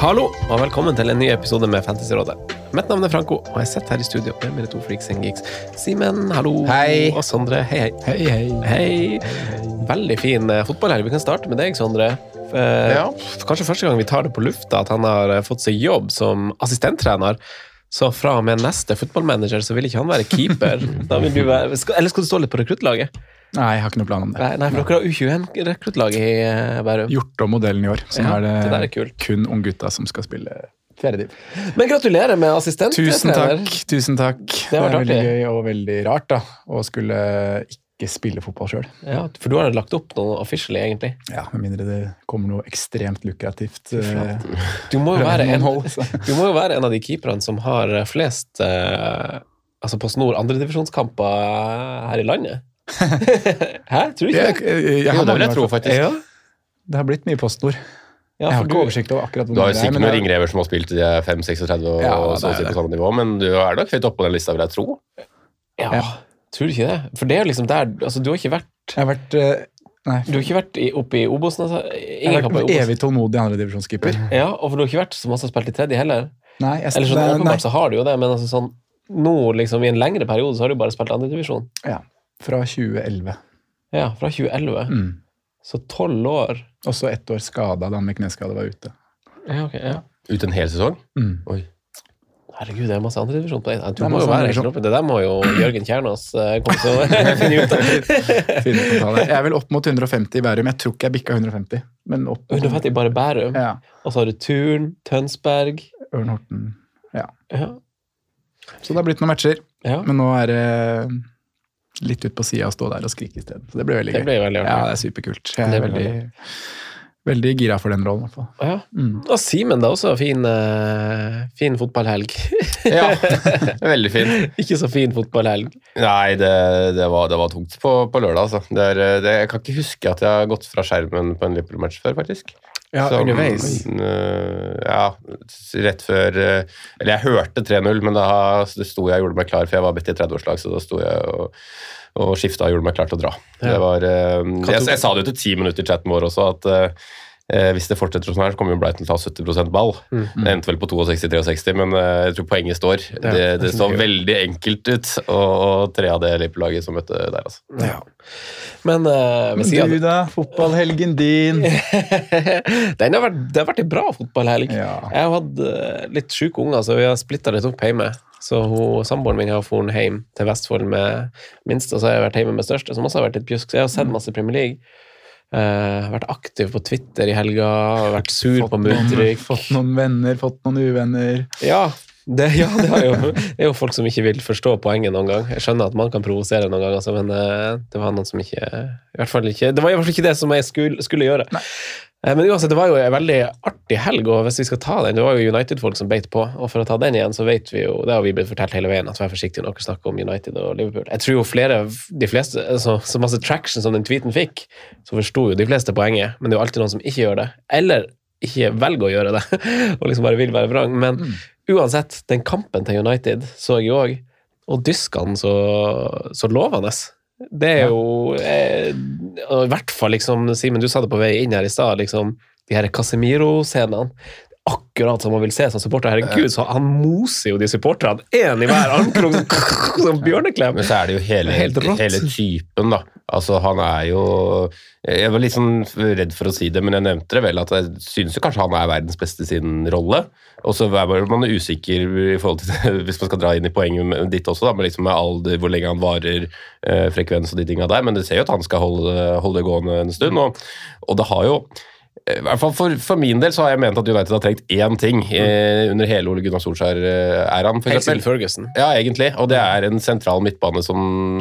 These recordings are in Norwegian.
Hallo, og velkommen til en ny episode med Fantasyrådet. Mitt navn er Franco, og jeg sitter her i studio med mine to freaks and geeks. Simen, hallo. Hei. Og Sondre, hei, hei. Hei, hei. Hei. Veldig fin fotball her. Vi kan starte med deg, Sondre. Eh, Ja. Kanskje første gang vi tar det på lufta at han har eh, fått seg jobb som assistenttrener. Så fra og med neste fotballmanager så vil ikke han være keeper. Da vil du være, skal, eller skal du stå litt på rekruttlaget? Nei, jeg har ikke noen plan om det. Nei, nei, for dere har U21-rekruttlag i eh, Bærum. Gjort om modellen i år, så nå Ja, er det, det er kun unggutta som skal spille fjerde div. Men gratulerer med assistent. Tusen takk. tusen takk. Det, var vært er veldig gøy og veldig rart da, å skulle ikke spille fotball sjøl. Ja, for du har lagt opp noe officially, egentlig. Ja, med mindre det kommer noe ekstremt lukrativt. eh, Du må jo være en, du må jo være en av de keeperne som har flest eh, altså på snor andredivisjonskamper her i landet. Hæ? Tror du ikke det? jeg, jeg, Jo, har det vil jeg tro, i faktisk. Ja. Det har blitt mye postnord. Ja, jeg har ikke du- oversikt over akkurat hvor Du har jo mange det er, sikkert noen er- ringrever som har spilt de 5-36 og Ja, og så å si på samme nivå, men du er nok høyt oppe på den lista, vil jeg tro. Ja. Ja. Tror du ikke det? For det er liksom der altså, Du har ikke vært, Jeg har vært, eh, nei, du har ikke vært oppe i Obosen? Altså, jeg har i vært Obos. evig tålmodig andredivisjonskeeper. Ja, og for du har ikke vært så masse spilt i tredje heller? Nei, jeg, Eller sånn det- nei, åpenbart så har du jo det, men altså sånn nå liksom i en lengre periode så har du bare spilt andredivisjon. ja, fra 2011. Ja, fra 2011. Mm. Så tolv år. Og så ett år skada da med kneskade var ute. Ja, ok, ja. Ute en hel sesong. Mm. Oi. Herregud, det er masse andredivisjon på det. Du Det må jo være helt oppe. Det der må jo Jørgen Kjernås eh, komme til å finne ut av. Jeg er vel opp mot 150 i Bærum. Jeg tror ikke jeg bikka 150. Men opp mot 150 bare Bærum. Ja. Og så har du Turn, Tønsberg. Ørn Horten. Ja. Ja. Så det har blitt noen matcher. ja. Men nå er det litt ut på sida og stå der og skrike isteden. Så det blir veldig Det gøy. veldig. Ja, det er superkult. Jeg Det er veldig, veldig gira for den rollen, i hvert fall. Ja. Mm. Og Simen, da. Også fin, uh, fin fotballhelg. Ja, veldig fin. Ikke så fin fotballhelg. Nei, det, det, var, det var tungt på, på lørdag, altså. Det er, det, jeg kan ikke huske at jeg har gått fra skjermen på en Liverpool-match før, faktisk. Ja, Som, underveis. øh, ja, rett før øh, Eller jeg hørte 3-0, men da sto jeg og gjorde meg klar, for jeg var bedt i 30-årslag, så da sto jeg og, og skifta og gjorde meg klar til å dra. Ja. Det var, øh, jeg, jeg sa det jo til ti minutter i chatten vår også, at eh, hvis det fortsetter sånn her, så kommer jo Brighton til å ta 70% ball. Mm. Det endte vel på 62-63, men eh, jeg tror poenget står. Ja, det, det det så veldig enkelt ut, og, og tre av det Liverpool-laget som møtte der, altså. Ja. Men uh, men Du da? Fotballhelgen din? Den har vært, Det har vært en bra fotballhelg. Ja. Jeg har hatt eh, litt sjuke unger, så vi har splitta litt opp hjemme. Så hun, Samboeren min har dratt hjem til Vestfold med minste, og så har jeg vært hjemme med største, som også har vært litt pjusk. Så jeg har sett masse Premier League. Eh, vært aktiv på Twitter i helga, vært sur på noen, fått noen venner, fått noen uvenner. Ja, det, ja det, har jo, det er jo folk som ikke vil forstå poenget noen gang. Jeg skjønner at man kan provosere noen gang, altså, men uh, det var noen som ikke i hvert fall ikke, Det var i hvert fall ikke det som jeg skulle, skulle gjøre. Eh, Men uansett, det var jo en veldig artig helg, og hvis vi skal ta den Det var jo United-folk som beit på, og for å ta den igjen, så vet vi jo Det har vi blitt fortalt hele veien, at vær forsiktig når dere snakker om United og Liverpool. Jeg tror jo flere, de fleste, altså, så masse traction som den tweeten fikk, så forsto jo de fleste poenget, men det er jo alltid noen som ikke gjør det. Eller ikke velger å gjøre det, og liksom bare vil være vrang. Men uansett, den kampen til United så jeg jo òg, og dyskene så, så lovende. Det er jo eh, I hvert fall, liksom, Simen, du sa det på vei inn her i stad, liksom, de her Casemiro-scenene. Akkurat som han vil se som supporter. Herregud, så han moser jo de supporterne. Én i hver armkrok, som- bjørneklem. Men så er det jo hele, Det helt hele typen, da. Altså, han er jo Jeg var litt sånn redd for å si det, men jeg nevnte det vel, at jeg synes jo kanskje han er verdens beste i sin rolle. Og så er man usikker i forhold til hvis man skal dra inn i poenget ditt også, da, med, liksom med alder, hvor lenge han varer, eh, frekvens og de tinga der, men det ser jo at han skal holde, holde det gående en stund. Og, og det har jo i hvert fall for, for min del så har jeg ment at United har trengt én ting eh, under hele Ole Gunnar Solskjær-æraen. Helt siden Ferguson. Ja, egentlig. Og det er en sentral midtbane som,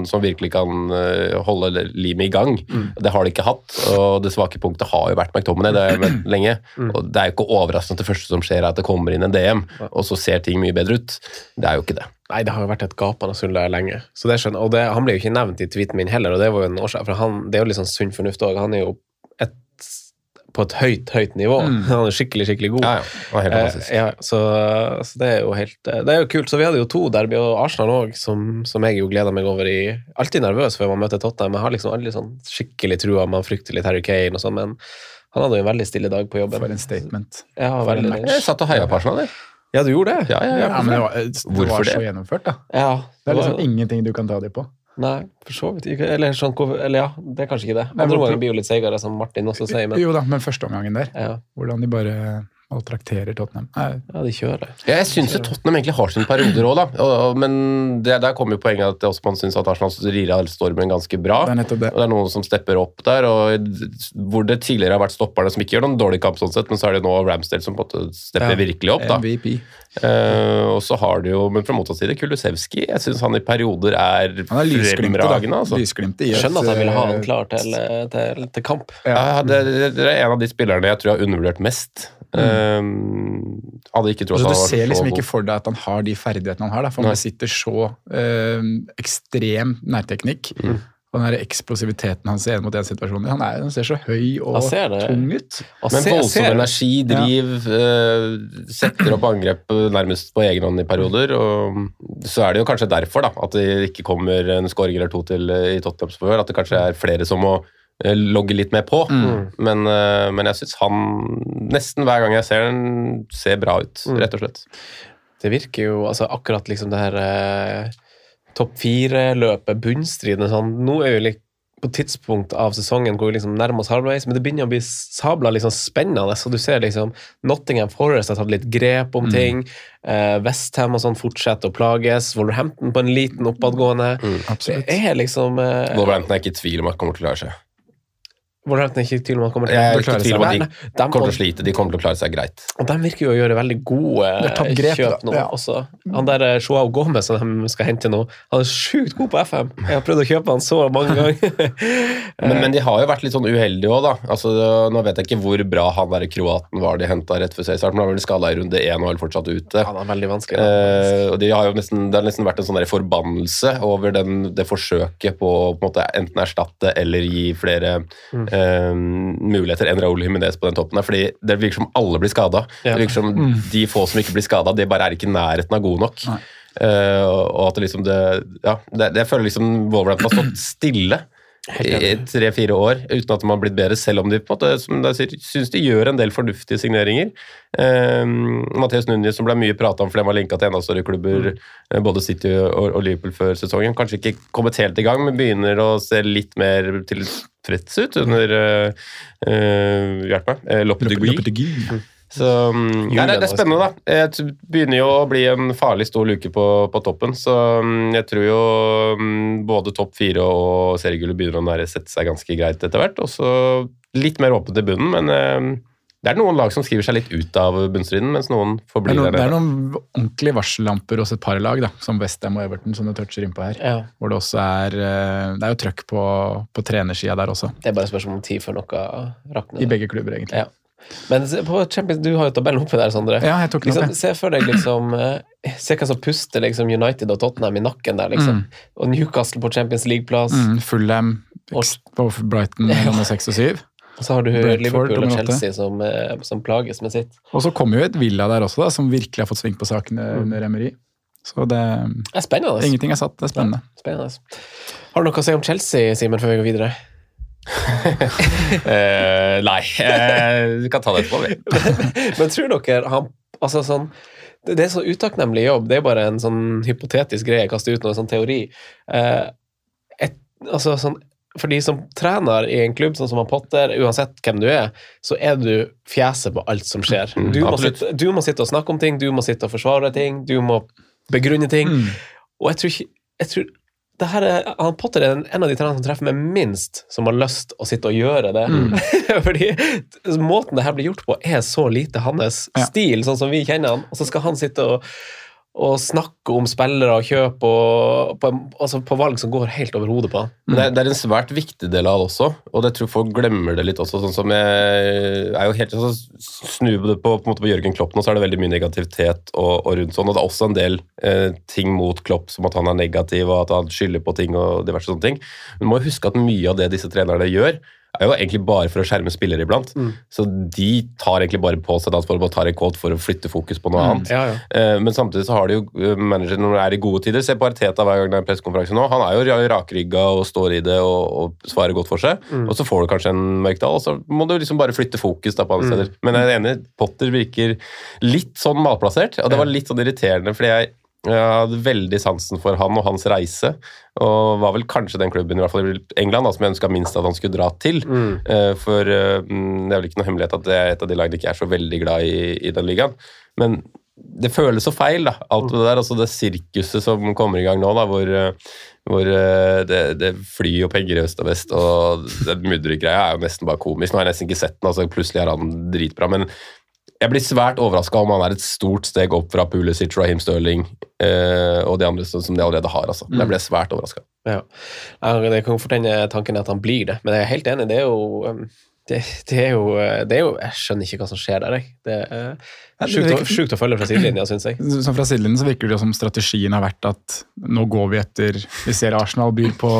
som virkelig kan eh, holde limet i gang. Det har de ikke hatt. Og det svake punktet har jo vært McTominay det har jeg ment lenge. Og det er jo ikke overraskende at det første som skjer, er at det kommer inn en DM, og så ser ting mye bedre ut. Det er jo ikke det. Nei, det har jo vært et gapende hull der lenge. Så det skjønner, og det, Han ble jo ikke nevnt i tweeten min heller, og det var jo en årsak, for han, det er jo litt sånn sunn fornuft òg. Han er jo på et høyt, høyt nivå. Han er skikkelig, skikkelig god. Ja, ja. Det var helt fantastisk. Eh, ja, så, så det er jo helt Det er jo kult. Så vi hadde jo to derby, og Arsenal òg, som, som jeg jo gleder meg over i Alltid nervøs før man møter Tottenham. Jeg har liksom aldri sånn skikkelig trua. Man frykter litt Harry Kane og sånn, men han hadde jo en veldig stille dag på jobben. For en statement. Ja, For en veldig. match. Jeg satt og heia på Arsenal, jeg. Ja, du gjorde det? Ja, ja, ja. Ja, men det var, det var så det? gjennomført, da. Ja, Det er var- liksom ingenting du kan ta dem på. Nei, for så vidt ikke. Eller, sånn, eller ja, det er kanskje ikke det. Andre omgangen blir jo litt seigere, som Martin også sier, men Jo da, men første omgangen der, ja, hvordan de bare maltrakterer Tottenham. Nei, ja de kjører. Ja, jeg syns Tottenham egentlig har sine perioder òg, da. Og, og, men det, der kommer jo poenget at Osman man syns at Arsenal rir av stormen ganske bra. det er nettopp det. Og det er noen som stepper opp der, og hvor det tidligere har vært stopperne som ikke gjør noen dårlig kamp, sånn sett, men så er det nå Ramsdale som på en måte stepper Ja. virkelig opp. da. MVP. Uh, og så har du jo, men fra motsatt side, Kulusevski. Jeg syns han i perioder er, Han er fremragende. Altså. Lysglimtet i et, Skjønner at jeg vil ha han eh, klar til, til, til kamp. Ja, det, det, det er en av de spillerne jeg tror jeg har undervurdert mest. Eh, hadde ikke trodd Altså, at du han var ser liksom ikke for deg at han har de ferdighetene han har, da, for han Nei. besitter så eh, ekstrem nærteknikk. Mm. Og den eksplosiviteten han ser mot en situasjonen Han, er, han ser så høy og tung ut. Men voldsom energi, driv, eh, setter opp angrep nærmest på egen hånd i perioder. og Så er det jo kanskje derfor da, at det ikke kommer en skåring eller to til i Tottenham. At det kanskje er flere som må logge litt mer på. Mm. Men, eh, men jeg syns han, nesten hver gang jeg ser den, ser bra ut, Mm. rett og slett. Det virker jo altså akkurat liksom det her eh, topp fire-løpet, bunnstriden sånn. Nå er vi litt på tidspunkt av sesongen hvor vi liksom nærmer oss halvveis, men det begynner å bli sabla liksom spennende. Så du ser liksom Nottingham Forest har tatt litt grep om ting. Eh, Westham og sånn fortsetter å plages. Wolverhampton på en liten oppadgående. Absolutt. Det er liksom eh, Wolverhampton er ikke i tvil om at kommer til å klare seg. Wolverhampton er ikke i tvil om han kommer til Jeg er ikke tvil om at de kommer til å slite. De kommer til å klare seg greit. Og de virker jo å gjøre veldig gode Det grep, kjøp nå Ja. også. Han der Shoao Joao Gomez som de skal hente nå, han er sjukt god på FM. Jeg har prøvd å kjøpe han så mange ganger. Men, men de har jo vært litt sånn uheldige òg, da. Altså, nå vet jeg ikke hvor bra han der kroaten var de henta rett før seriestart, men han var vel skada i runde én og er fortsatt ute. Han er veldig vanskelig. Eh, og de har jo nesten, Det har nesten vært en sånn der forbannelse over den, det forsøket på å på en måte enten erstatte eller gi flere eh, muligheter enn Raúl Jiménez på den toppen. der, fordi Det virker som alle blir skada. Ja. Det virker som De få som ikke blir skada, de bare er ikke i nærheten av gode nok. Uh, og at det liksom det, ja, det, Jeg føler liksom Wolverhampton har stått stille i tre-fire år uten at de har blitt bedre, selv om de på en måte, syns de gjør en del fornuftige signeringer. Um, Matheus Núñez, som ble mye prata om fordi han var linka til enda større klubber, mm. både City og, og Liverpool før sesongen, kanskje ikke kommet helt i gang, men begynner å se litt mer tilfreds ut under uh, Hjelp meg. Uh, Lopetegui. Så mm, nei, det, er spennende, da. Det begynner jo å bli en farlig stor luke på, på toppen, så mm, jeg tror jo mm, både topp fire og seriegullet begynner å sette seg ganske greit etter hvert. Og så litt mer åpent i bunnen, men eh, det er noen lag som skriver seg litt ut av bunnstriden, mens noen forblir er, der det er noen ordentlige varsellamper hos et par lag, da, som Westham og Everton, som du toucher innpå her. Ja. Hvor det også er eh, Det er jo trøkk på, på trenersida der også. Det er bare et spørsmål om tid før noe rakner. I begge klubber, egentlig. Ja. Men på Champions, du har jo tabellen oppe der, Sondre. Ja, jeg tok den liksom, se for deg liksom eh, Se hva som puster liksom United og Tottenham i nakken der, liksom. Og Newcastle på Champions League-plass. Mm, Fullham på Brighton nummer seks og syv. Og så har du Brentford Liverpool og. Chelsea som, eh, som plages med sitt. Og så kommer jo et Villa der også, da, som virkelig har fått sving på sakene Mm. under Emery. Så det Det er spennende. Ingenting er satt, det er spennende. spennende. Har du noe å si om Chelsea, Simen, før vi går videre? uh, nei, Uh, vi kan ta det etterpå. vi. Men tror dere han Altså sånn det det er så utakknemlig jobb. Det er bare en sånn hypotetisk greie. Jeg kaster ut noe sånn teori. Eh, et, altså sånn, for de som trener i en klubb sånn som han Potter, uansett hvem du er, så er du fjeset på alt som skjer. Mm, Du må, sitte, du må sitte og snakke om ting, du må sitte og forsvare ting, du må begrunne ting. Mm. Og jeg tror ikke jeg tror, er, han Potter er en en av de trenerne som treffer meg minst, som har lyst å sitte og gjøre det. Mm. Fordi måten det her blir gjort på, er så lite hans Ja. stil, sånn som vi kjenner han. Og så skal han sitte og, og snakke om spillere og kjøp og på, altså på valg som går helt over hodet på ham. Mm. det, det er en svært viktig del av det også, og det tror folk glemmer det litt også. sånn som jeg er jo helt så Snu det på, på, på Jørgen Klopp nå, så er det veldig mye negativitet og, og rundt sånn. Og det er også en del eh, ting mot Klopp, som at han er negativ og at han skylder på ting og diverse sånne ting. Men du må huske at mye av det disse trenerne gjør, er jo egentlig bare for å skjerme spillere iblant. Så de tar egentlig bare på seg ansvaret og tar en quote for å flytte fokus på noe annet. Ja, ja. Eh, Men samtidig så har de jo manageren når det er i gode tider. Se på Arteta hver gang det er pressekonferanse nå. Han er jo ra- rakrygga og står i det og, og svarer godt for seg. Og så får du kanskje en mørkdal, og så må du liksom bare flytte fokus da på andre steder. Men jeg er enig, Potter virker litt sånn malplassert, og det var litt sånn irriterende, fordi jeg jeg hadde veldig sansen for han og hans reise, og var vel kanskje den klubben i hvert fall i England da, som jeg ønska minst at han skulle dra til. Mm. For eh, mm, det er vel ikke noe hemmelighet at det er et av de lagene ikke er så veldig glad i i den ligaen. Men det føles så feil, da. Alt det der, altså det sirkuset som kommer i gang nå, da, hvor, eh, hvor eh, det, det flyr jo penger i øst og vest, og den muddergreia er jo nesten bare komisk. Nå har jeg nesten ikke sett den, altså plutselig er han dritbra, men jeg blir svært overraska om han er et stort steg opp fra Pulisic, Raheem Sterling eh, og de andre som de allerede har. altså. Jeg ble svært overraska. Ja. Ja, Det kan fort hende tanken er at han blir det, men jeg er helt enig. Det er jo um, det, det, er jo, det er jo Jeg skjønner ikke hva som skjer der. Jeg. Det er Ja, det sjukt, å, følge fra sidelinja, syns jeg. Så Fra sidelinjen så virker det som strategien har vært at nå går vi etter Vi ser Arsenal byr på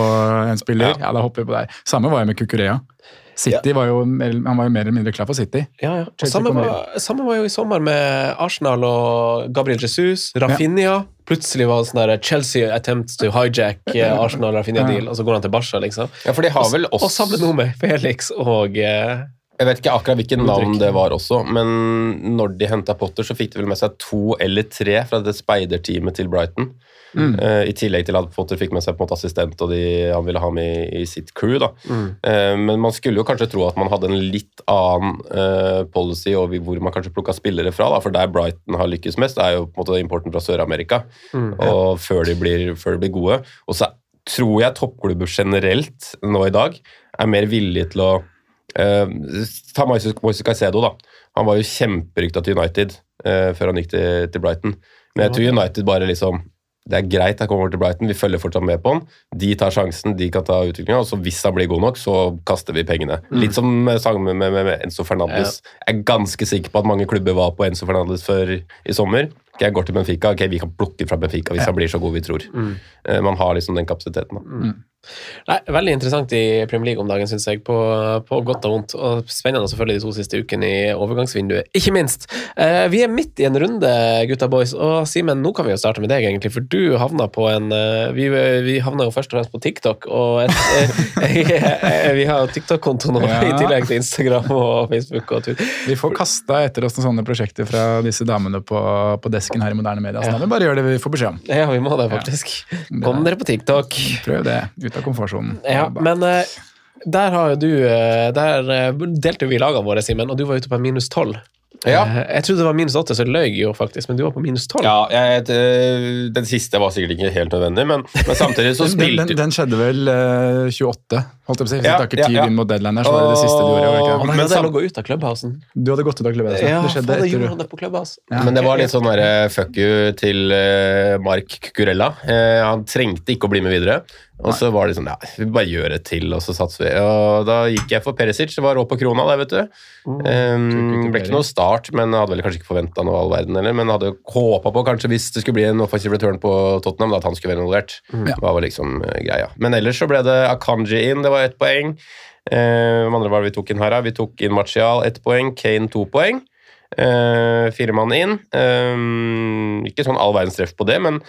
en spiller, ja, da hopper vi på der. Samme var jeg med Kukurea. City var jo, han var jo mer eller mindre klar for City. Ja, ja. Og samme, var, samme var jo i sommer med Arsenal og Gabriel Jesus, Rafinha. Plutselig var det sånn der Chelsea attempts to hijack eh, Arsenal-Rafinha-deal, og så går han til Barca, liksom. Ja, for de har vel Og også noe med Felix og eh, Jeg vet ikke akkurat hvilken navn det var også, men når de henta Potter, så fikk de vel med seg to eller tre fra det speiderteamet til Brighton. Eh, I tillegg til at Potter fikk med seg på en måte assistent og de han ville ha med i, i sitt crew. da. Eh, men man skulle jo kanskje tro at man hadde en litt annen uh, policy over hvor man kanskje plukka spillere fra. da, For der Brighton har lykkes mest, er jo på en måte importen fra Sør-Amerika. og før de, blir, før de blir gode. Og så tror jeg toppklubber generelt nå i dag er mer villige til å eh, Ta Moise Caicedo, da. Han var jo kjemperykta til United uh, før han gikk til, til Brighton. Men jeg tror United bare liksom det er greit, han kommer til Brighton, vi følger fortsatt med på han. De tar sjansen, de kan ta utviklinga, og så hvis han blir god nok, så kaster vi pengene. Litt som sangen med, med, med Enzo Fernandes. Jeg er ganske sikker på at mange klubber var på Enzo Fernandes før i sommer. Okay, Jeg går til Benfica, ok, vi kan plukke fra Benfica hvis han blir så god vi tror. Eh, Man har liksom den kapasiteten. da. Nei, Veldig interessant i Premier League om dagen, syns jeg, på, på godt og vondt. Og spennende selvfølgelig de to siste ukene i overgangsvinduet, ikke minst. Eh, vi er midt i en runde, gutta boys, og Simen, nå kan vi jo starte med deg, egentlig, for du havna på en eh, Vi, vi havna jo først og fremst på TikTok, og et, eh, vi har jo TikTok-konto nå, Ja. i tillegg til Instagram og Facebook og Twitter. Vi får kasta etter oss noen sånne prosjekter fra disse damene på, på desken her i Moderne Media. Så må vi bare gjøre det vi får beskjed om. Ja, vi må det, faktisk. Kom dere på TikTok. Prøv det. Ut av komfortsonen. Ja, men eh, der har jo du eh, Der eh, delte vi lagene våre, Simen, og du var ute på en minus tolv. Ja. Jeg trodde det var minus åtte, så jeg løy jo faktisk, men du var på minus tolv. Ja, jeg, Den siste var sikkert ikke helt nødvendig, men, men samtidig så Den, spilte den, den skjedde vel uh, 28, holdt jeg på å si. Hvis Ja, takker ja, tid ja. inn mot deadline her, så var det det siste du gjorde. ikke Men det sam- lå ut av Clubhousen. Du hadde gått ut av klubben. altså. Ja, det skjedde faen, etter det på. Ja. Men det var litt sånn der, fuck you til uh, Mark Cucurella. Uh, han trengte ikke å bli med videre. Og så var det sånn, ja, vi bare gjør det til, og så satser vi. Og da gikk jeg for Perisic. Det var rå på krona der, vet du. Mm. Um, det ble ikke noe start, men hadde vel kanskje ikke forventa noe all verden heller. Men hadde håpa på, kanskje hvis det skulle bli en offensive return på Tottenham, da, at han skulle være involvert. Mm. Det var liksom uh, greia. Men ellers så ble det Akanji inn, det var ett poeng. Eh, Hvem andre var det vi tok inn her? da? Vi tok inn Martial ett poeng, Kane to poeng. Uh, fire mann inn. Eh, ikke sånn all verdens treff på det, men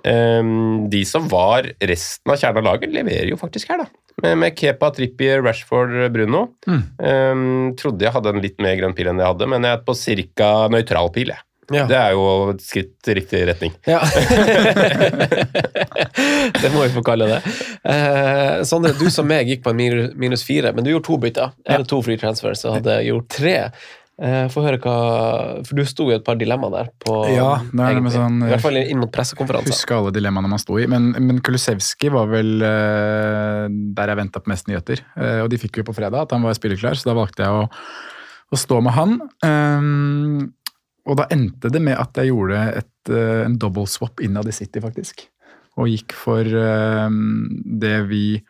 de som var resten av kjernen av laget, leverer jo faktisk her, da. med, med Kepa, Trippier, Rashford, Bruno. Mm. Um, trodde jeg hadde en litt mer grønn pil enn jeg hadde, men jeg er på ca. nøytral pil. Jeg. Ja. Det er jo et skritt i riktig retning. Ja. det må vi få kalle det. Eh, Sondre, du som meg gikk på en minus, fire, men du gjorde to bytter. Eller to free transfers, og hadde gjort tre. Eh, Få høre hva For du sto i et par dilemmaer der. På, Ja, det er egentlig. sånn, I hvert fall inn mot pressekonferanser. Husker alle dilemmaene man sto i. Men, men Kulusevski var vel uh, der jeg venta på mest nyheter. Uh, og de fikk jo på fredag at han var spilleklar, så da valgte jeg å, å stå med han. Um, og da endte det med at jeg gjorde et, uh, en double swap innad i City, faktisk. Og gikk for det vi Eh,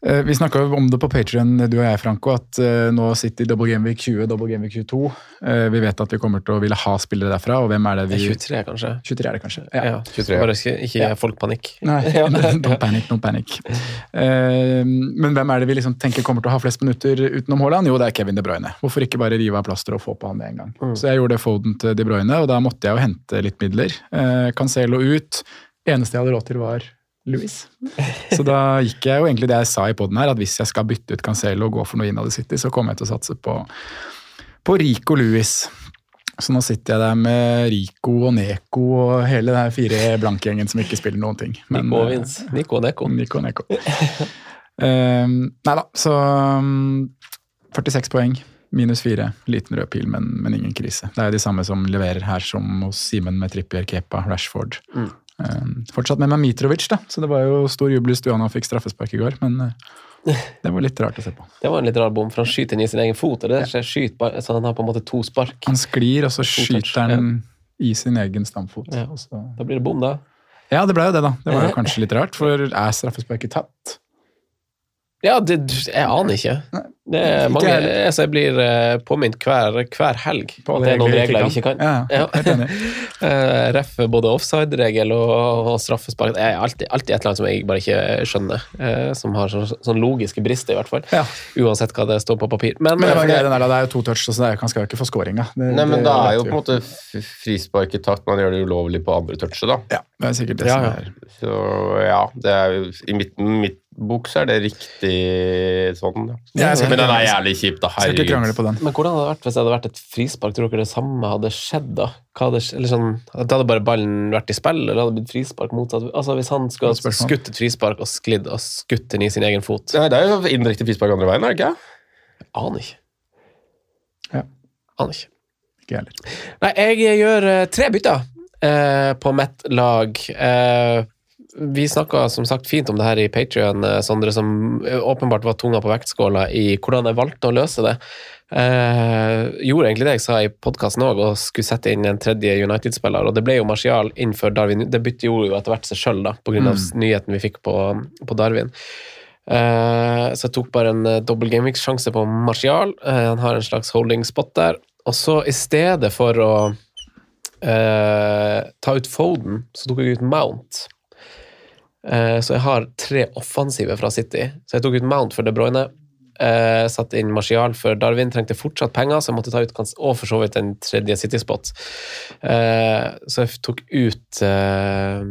Vi snakka om det på Patrion, du og jeg, Franco, at eh, nå sitter Double Game Week 20 Double Game Week 22. Eh, vi vet at vi kommer til å ville ha spillere derfra, og hvem er det Det vi er 23, kanskje. 23 er det kanskje. Ja. 23. Bare ikke, ikke Ja. gi folk panikk. Nei, Ja. don't panic, don't panic. Eh, men hvem er det vi liksom tenker kommer til å ha flest minutter utenom Haaland? Jo, det er Kevin De Bruyne. Hvorfor ikke bare rive av plasteret og få på han med en gang? Mm. Så jeg gjorde Foden til De Bruyne, og da måtte jeg jo hente litt midler. Eh, Cancelo ut. Eneste jeg hadde råd til, var Louis. Så da gikk jeg jo egentlig det jeg sa i poden her, at hvis jeg skal bytte ut Cancelo og gå for noe innad i City, så kommer jeg til å satse på, på Rico Louis. Så nå sitter jeg der med Rico og Neko og hele den fire blankgjengen som ikke spiller noen ting. Men, Nico eh, Vince. Nico og Neko. Nico og Neko. um, nei da, så um, 46 poeng. Minus fire. Liten rød pil, men, men ingen krise. Det er jo de samme som leverer her som hos Simen med Trippier, Kepa, Rashford. Mm. Um, fortsatt med meg Mitrovic, da, så det var jo stor jubel i stua da han fikk straffespark i går. Men uh, det var litt rart å se på. Det var en litt rar bom, for han skyter inn i sin egen fot. og det skyt, så han har på en måte to spark. Han sklir, og så skyter han i sin egen stamfot. Ja. Da blir det bom, da. ja, det ble jo det, da. Det var jo kanskje litt rart, for er straffesparket tatt? Ja, det, jeg aner ikke. Det er mange altså Jeg blir eh, påminnet hver, hver helg På at det er noen regler jeg jeg ikke kan. Ja, ja. Eh, Ref både offside-regel og, og straffespark. Det er alltid, alltid et eller annet som jeg bare ikke skjønner. eh, som har sånn, sånn logiske brister, i hvert fall. Ja. Uansett hva det står på papir. Men, Men det, var der, det er jo to touch, så det er, han skal jo ikke få. Det, Nei, men da er jo på en måte frispark i takt. Man gjør det ulovlig på andre touchet, da. Ja, det er sikkert det Ja, som er Så ja, det er jo, i mitt, mitt bok så er det riktig sånn. Ja, skal men den er jævlig kjip, da. Skal ikke krangle Herregud. på den. Men hvordan hadde det vært hvis det hadde vært et frispark? Tror dere det samme hadde skjedd da? Hva hadde, eller sånn, da hadde bare ballen vært i spill, eller hadde det blitt frispark motsatt? Altså Hvis han skulle ha skutt et frispark og sklidd og skutt den i sin egen fot Nei, det er jo indirekte frispark andre veien, er det ikke? Jeg Aner ikke. Ja. Aner ikke. Ikke jeg heller. Nei, jeg gjør uh, tre bytter uh, på mitt lag. Eh, vi snakka som sagt fint om det her i Patrion, Sondre, som eh, åpenbart var tunga på vektskåla i hvordan jeg valgte å løse det. Eh, gjorde egentlig det jeg sa i podkasten òg, og skulle sette inn en tredje United-spiller. Og det ble jo Martial innenfor Darwin. Det bytte jo etter hvert seg sjøl, pga. Mm. av nyheten vi fikk på, på Darwin. Eh, så jeg tok bare en uh, dobbel gameweek-sjanse på Martial. Eh, han har en slags holding spot der. Og så i stedet for å eh, ta ut Foden, så tok jeg ut Mount. Eh, så jeg har tre offensive fra City. Så jeg tok ut Mount for De Bruyne. Uh, satt inn Martial for Darwin. Trengte fortsatt penger, så jeg måtte ta ut Kans- Og for så vidt en tredje City-spot. Uh, så jeg tok ut uh,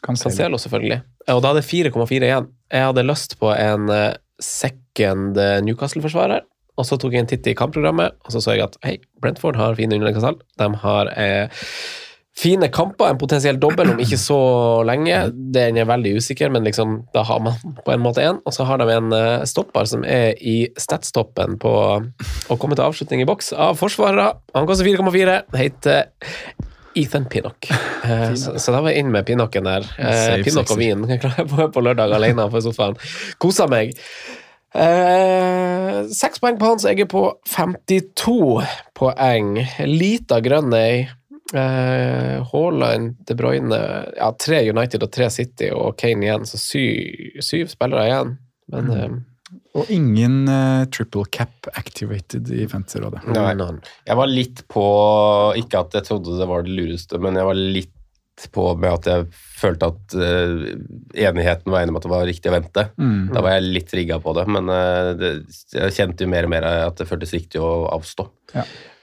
Cancelo. Selvfølgelig. Og da hadde jeg 4,4 igjen. Jeg hadde lyst på en second Newcastle-forsvarer. Og så tok jeg en titt i kampprogrammet, og så så jeg at hei, Brentford har fine underleggingstall. De har eh, fine kamper, en potensiell dobbel om ikke så lenge. Den er veldig usikker, men liksom, da har man på en måte en. Og så har de en eh, stopper som er i statstoppen på å komme til avslutning i boks av forsvarere. Han koster 4,4. Heter Ethan Pinnock. Eh, så, så da var jeg inn med Pinnocken der. Eh, Safe, Pinnock og vin. Jeg på, på lørdag alene på sofaen. Kosa meg. Eh, Seks poeng på han, så jeg er på 52 poeng. Lita grønn ei. Eh, Haaland, De Bruyne ja, Tre United og tre City og Kane igjen, så syv, syv spillere igjen. Men Mm. Og ingen uh, triple cap activated i Fantasy-rådet. eh. Jeg var litt på Ikke at jeg trodde det var det lureste, men jeg var litt på med at jeg følte at uh, enigheten var enig om at det var riktig å vente. Mm. Da var jeg litt rigga på det, men uh, det, jeg kjente jo mer og mer at det føltes riktig å avstå.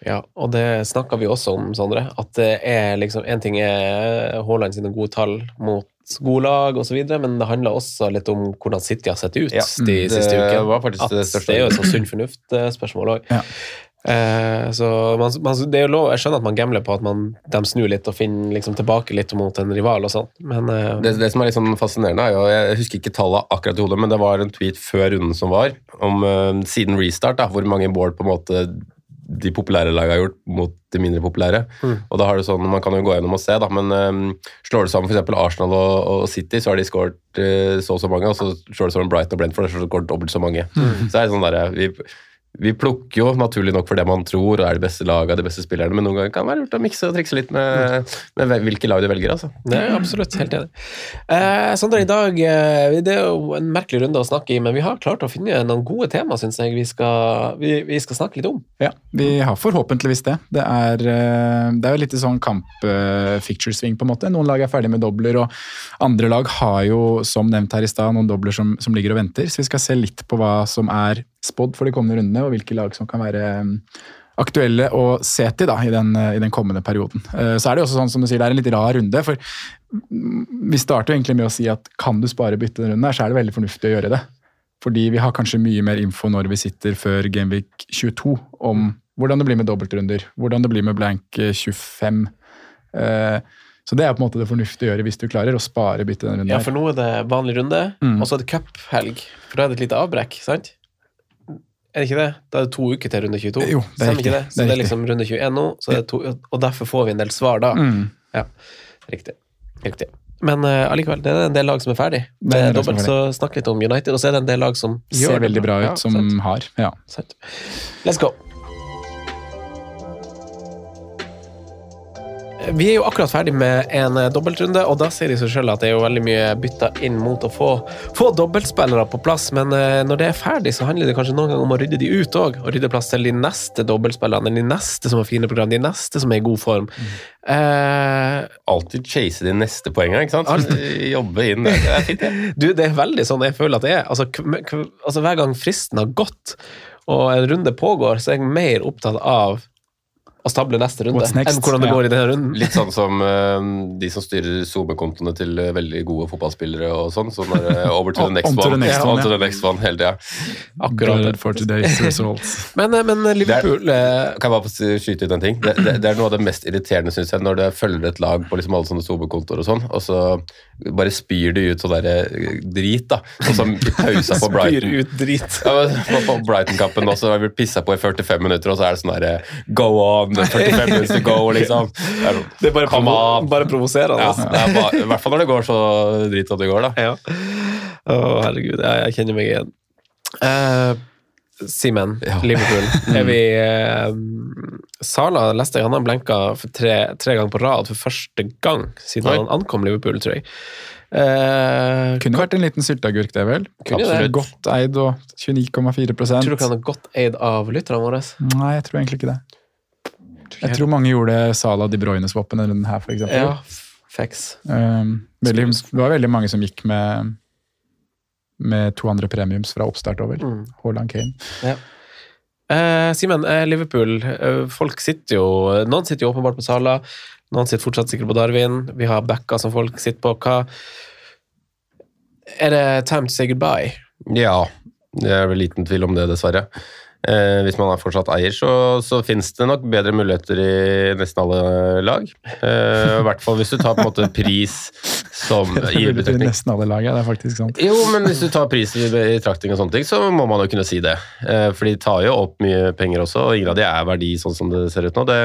Ja, og det snakka vi også om, Sondre. At det er liksom En ting er Haaland sine gode tall mot gode lag osv., men det handler også litt om hvordan City har sett ut Ja, de det siste ukene. var faktisk det største. det er jo et sånn sunn fornuft-spørsmål òg. Ja. Eh, så man, man, det er jo lov, Jeg skjønner at man gambler på at man, de snur litt og finner liksom tilbake litt mot en rival og sånn, men eh, Det, det som er litt sånn fascinerende, er jo Jeg husker ikke tallet akkurat i hodet, men det var en tweet før runden som var, om eh, siden restart, da, hvor mange mål på en måte de populære lagene har gjort mot de mindre populære. Og da har du sånn, Man kan jo gå gjennom og se, da, men um, slår du sammen f.eks. Arsenal og, og City, så har de skåret uh, så og så mange, og så slår du sammen Brighton og Brentford, så har de skåret dobbelt så mange. Så er det sånn der, vi, vi plukker jo naturlig nok for det man tror og er det beste laget, de beste spillerne, men noen ganger kan det være lurt å mikse og trikse litt med, med hvilke lag du velger. altså. Det er absolutt helt enig. Eh, Sondre, i dag eh, Det er jo en merkelig runde å snakke i, men vi har klart å finne noen gode tema, syns jeg vi skal, vi, vi skal snakke litt om. Ja, vi har forhåpentligvis det. Det er, eh, det er jo litt sånn kamp-ficture-sving, på en måte. Noen lag er ferdig med dobler, og andre lag har jo, som nevnt her i stad, noen dobler som, som ligger og venter. Så vi skal se litt på hva som er spådd for de kommende rundene, og hvilke lag som kan være eh, aktuelle å se til da, i, den, i den kommende perioden. Eh, Så er det jo også sånn som du sier, det er en litt rar runde. for Vi starter jo egentlig med å si at kan du spare bytte denne runden, her, så er det veldig fornuftig å gjøre det. Fordi vi har kanskje mye mer info når vi sitter før Gameweek 22 om hvordan det blir med dobbeltrunder, hvordan det blir med blank eh, 25. Eh, Så det er på en måte det fornuftige å gjøre hvis du klarer å spare bytte denne runden. Ja, for nå er det vanlig runde, Mm. og så er det cuphelg. For da er det et lite avbrekk, sant? Er det ikke det? Da er det to uker til runde 22. Jo, det er Stemmer ikke det? Så Det er det er liksom runde 21 nå, så det to, og derfor får vi en del svar da. Mm. Ja, riktig. riktig. Men uh, allikevel, det er en del lag som er ferdig. Det er dobbelt, så snakk litt om United, og så er det en del lag som Ser det veldig bra ut, Ja, som sant, har. Ja. sant. Let's go. Vi er jo akkurat ferdig med en eh, dobbeltrunde, og da sier de seg selv at det er jo veldig mye bytta inn mot å få, få dobbeltspillere på plass, men eh, når det er ferdig, så handler det kanskje noen ganger om å rydde de ut òg, og rydde plass til de neste dobbeltspillerne, de neste som har fine program, de neste som er i god form. Eh, Alltid chase de neste poengene, ikke sant? Jobbe inn det. Det er fint, det. du, det er veldig sånn jeg føler at det er. Altså, altså Hver gang fristen har gått, og en runde pågår, så er jeg mer opptatt av å stable neste runde What's next? enn hvordan det Ja. går i denne runden. Litt sånn som uh, de som styrer SoMe-kontoene til eh, veldig gode fotballspillere og sånn. Sånn der, eh, over to the next one. the next one, on to ja. the next one hele tida. Akkurat. For today's results. Men, men Liverpool er, Kan jeg bare få skyte ut en ting? Det, det, det er noe av det mest irriterende, synes jeg, når det følger et lag på liksom alle sånne SoMe-kontoer og sånn, og så bare spyr det ut sånn der eh, drit, da. Og så i pausa på spyr Brighton. ut drit. Ja, på, Brighton-kampen også, har vi blitt pissa på i 45 minutter, og så er det sånn der Go on, 45 minutes to go, liksom. Det er, sånn, Det er bare, provo bare provoserende. Altså. Ja, bare, I hvert fall når det går så drit som det går, da. Ja. Å, herregud. Jeg, jeg kjenner meg igjen. Uh, Simen, Ja. Liverpool. Er vi eh, Sala leste jeg, han har blenka tre, tre ganger på rad for første gang siden Oi. han ankom Liverpool, tror jeg. Eh, Kunne vært en liten sylteagurk, det vel. Absolutt. Godt eid og 29,4% tror du ikke han er godt eid av lytterne våre? Nei, jeg tror egentlig ikke det. Jeg tror mange gjorde Sala De Bruyne-swappen denne runden her, eksempel. Ja. Um, det var veldig mange som gikk med, med to andre premiums fra oppstart over. Mm. Haaland Kane. Eh, Simen, eh, Liverpool. Eh, folk sitter jo Noen sitter jo åpenbart på Sala, noen sitter fortsatt sikkert på Darwin. Vi har backa som folk sitter på. Hva Er det time to say goodbye? Ja, det er vel liten tvil om det, dessverre. Eh, hvis man er fortsatt eier, så, så finnes det nok bedre muligheter i nesten alle lag. Eh, I hvert fall hvis du tar på en måte pris som i Veldig nesten alle lag, ja, det er faktisk sant. Jo, men hvis du tar pris i betraktning og sånne ting, så må man jo kunne si det. Eh, For de tar jo opp mye penger også, og ingen av de er verdi sånn som det ser ut nå. Det,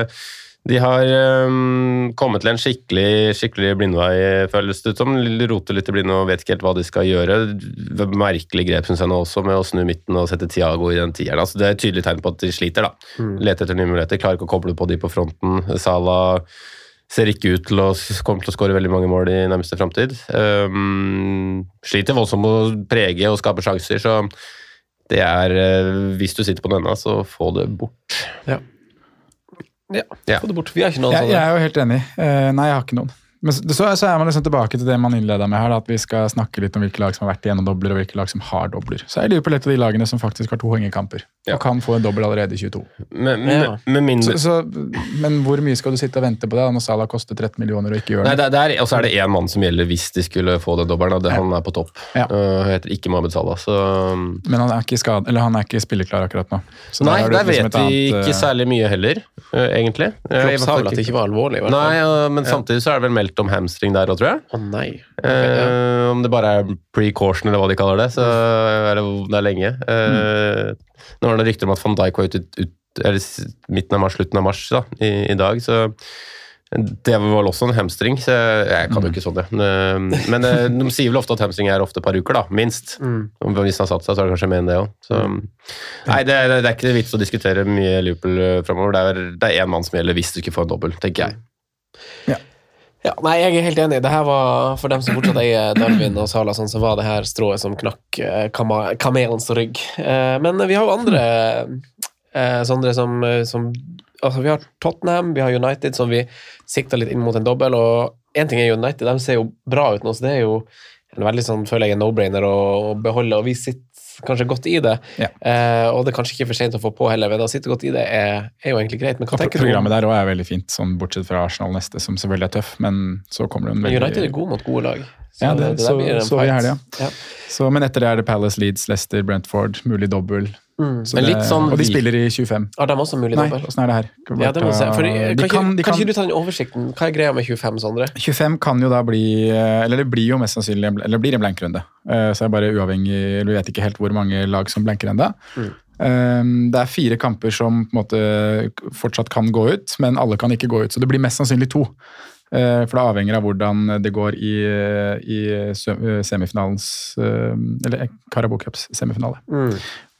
de har um, kommet til en skikkelig, skikkelig blindvei, føles det ut som. Roter litt i blinde og vet ikke helt hva de skal gjøre. Merkelig grep, syns jeg nå også, med å snu midten og sette Tiago i den tieren. Altså, det er et tydelig tegn på at de sliter, da. Leter etter nye muligheter, klarer ikke å koble på de på fronten. Salah ser ikke ut til å komme til å skåre veldig mange mål i nærmeste framtid. Um, sliter voldsomt med å prege og skape sjanser, så det er eh, Hvis du sitter på denne, så få det bort. Ja, Ja. få det bort. Vi har ikke noen Jeg, jeg er jo helt enig. Eh, nei, jeg har ikke noen. Men så, så så er man liksom tilbake til det man innleda med her, da, at vi skal snakke litt om hvilke lag som har vært igjennom dobler, og hvilke lag som har dobler. Så er Liverpool et av de lagene som faktisk har to hengekamper, og kan få en dobbel allerede i 22. Men, med, med mindre Så, så, men hvor mye skal du sitte og vente på det når Salah koster 13 millioner og ikke gjør Nei, det? det, det Og så er det én mann som gjelder hvis de skulle få den dobbelen. og det- Han er på topp. Ja. Uh, heter ikke Mohammed Salah. Så Men han er ikke, skad, eller han er ikke spilleklar akkurat nå. Så Nei, der, der liksom vet et vi annet, ikke eh, særlig mye heller, uh, egentlig. Klopp sa vel at det ikke var alvorlig, i hvert fall. Nei, uh, men samtidig så er det vel meldt om hamstring der òg, tror jeg. Å nei. Ok, Eh, ja. Om det bare er precaution, eller hva de kaller det. Så er det, det er lenge. Eh, Nå var det rykter om at van Dijk var ute ut, eller midten av mars, slutten av mars da, i, i dag. så det var vel også en hamstring, så jeg kan jo ikke sånn det. Eh, Men eh, de sier vel ofte at hamstring er ofte et par uker, da, minst. Mm. Hvis han har satt seg, så er det kanskje mer enn det òg. Nei, det er, det er ikke vits å diskutere mye Liverpool framover. Er- Det er én mann som gjelder hvis du ikke får en dobbel, tenker jeg. Ja, nei, jeg er helt enig. Det her var, For dem som fortsatt eier Darwin og Sala, sånn, så var det her strået som knakk eh, kamelens rygg. Eh, men vi har jo andre sånne Sondre som, som altså Vi har Tottenham, vi har United, som vi sikter litt inn mot en dobbel. Og én ting er United, de ser jo bra ut nå, så det er jo en veldig sånn, føler jeg, no-brainer å beholde. Og vi sitter kanskje godt i det. Ja. Eh, og det er kanskje ikke for sent å få på heller, men å sitte godt i det er, er jo egentlig greit. Men hva tenker du Programmet der også er veldig fint, sånn bortsett fra Arsenal neste, som selvfølgelig er tøff, men så kommer det en veldig United er god mot gode lag. Ja, det, det så, så vi i fight. Ja. Ja. Så, men etter det er det Palace, Leeds, Leicester, Brentford, mulig dobbel. Så Men det, litt sånn og de spiller i 25. Har de også mulig Nei, dobbel? åssen er det her? Skal Ja, det må se. For, eh, de kan, kan- de kan kan- ikke du ta den oversikten? Hva er greia med 25, Sondre? 25 kan jo da bli eh, Eller det blir jo mest sannsynlig eller det blir en blankrunde. Eh, Så er det bare uavhengig eller Vi vet ikke helt hvor mange lag som blanker ennå. Det er fire kamper som på en måte fortsatt kan gå ut, men alle kan ikke gå ut. Så det blir mest sannsynlig to. Eh, For det avhenger av hvordan det går i, i semifinalens Eller Carabao Cups semifinale.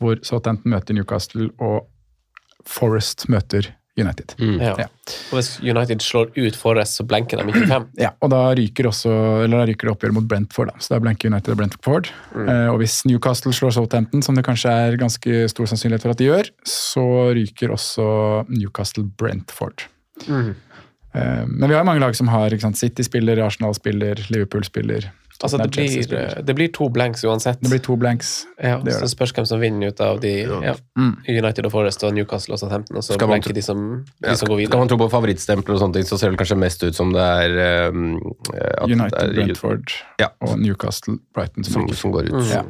Hvor Southampton møter Newcastle og Forest møter United. Ja. Ja. Og hvis United slår ut Forrest, så blenker de ikke fem. Ja, og da ryker også, eller da ryker det oppgjøret mot Brentford. Da. Så da blenker United og Brentford. Eh, og hvis Newcastle slår Southampton, som det kanskje er ganske stor sannsynlighet for at de gjør, så ryker også Newcastle Brentford. Eh, men vi har mange lag som har ikke sant? City spiller, Arsenal spiller, Liverpool spiller. Altså, det blir, det blir to blanks uansett. Det blir to blanks. ja, det så spørs hvem som vinner ut av de ja. Mm. United og Forest og Newcastle og Southampton, og så Skal man blenker de som, de Ja, som går Skal man tro på favorittstempler og sånne ting, så ser det kanskje mest ut som det er um, at United, det er, Brentford Ja. og Newcastle, Brighton. Som som, går ut. Ja.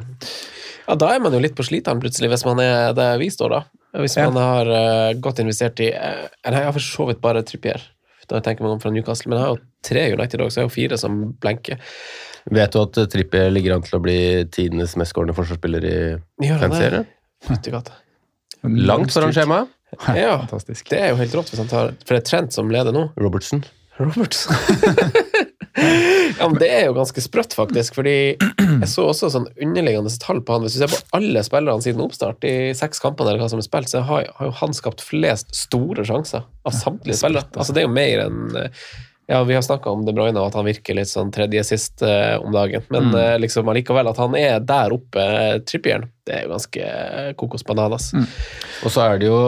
Ja, da er man jo litt på sliteren plutselig, hvis man er der vi står, da. Hvis Ja. man har uh, godt investert i uh, Jeg har for så vidt bare Trippier, da tenker man om fra Newcastle, men jeg har jo tre United òg, så jeg har jo fire som blenker. Vet du at Trippier ligger an til å bli tidenes mestskårende forsvarsspiller i Gjør fanserien? Langt foran skjemaet. Ja, Fantastisk. det er jo helt rått hvis han tar For det er Trent som leder nå. Robertson. Robertson. ja, men det er jo ganske sprøtt, faktisk. Fordi jeg så også sånn underliggende tall på han. Hvis du ser på alle spillerne siden oppstart, i seks kampene eller hva som er spilt, så har, har jo han skapt flest store sjanser av samtlige spillere. Altså, det er jo mer enn eh, ja, Vi har snakka om De Bruyne og at han virker litt sånn tredje sist eh, om dagen. Men eh, liksom allikevel at han er der oppe, eh, Trippieren, det er jo ganske eh, kokos bananas. Og så er det jo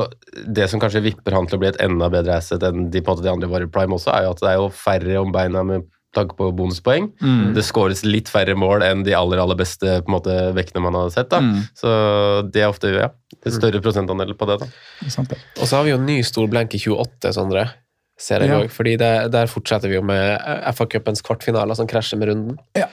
det som kanskje vipper han til å bli et enda bedre asset enn de, på en måte de andre var i prime også, er jo at det er jo færre om beina med tanke på bonuspoeng. Det skåres litt færre mål enn de aller aller beste på en måte, vektene man har sett. da. Så det er ofte ja, en større prosentandel på det. da. Sant ja. Og så har vi jo en ny stor blenk i 28, Sondre. Ser jeg Ja. fordi det, Der fortsetter vi jo med FA-cupens kvartfinaler som krasjer med runden. Ja.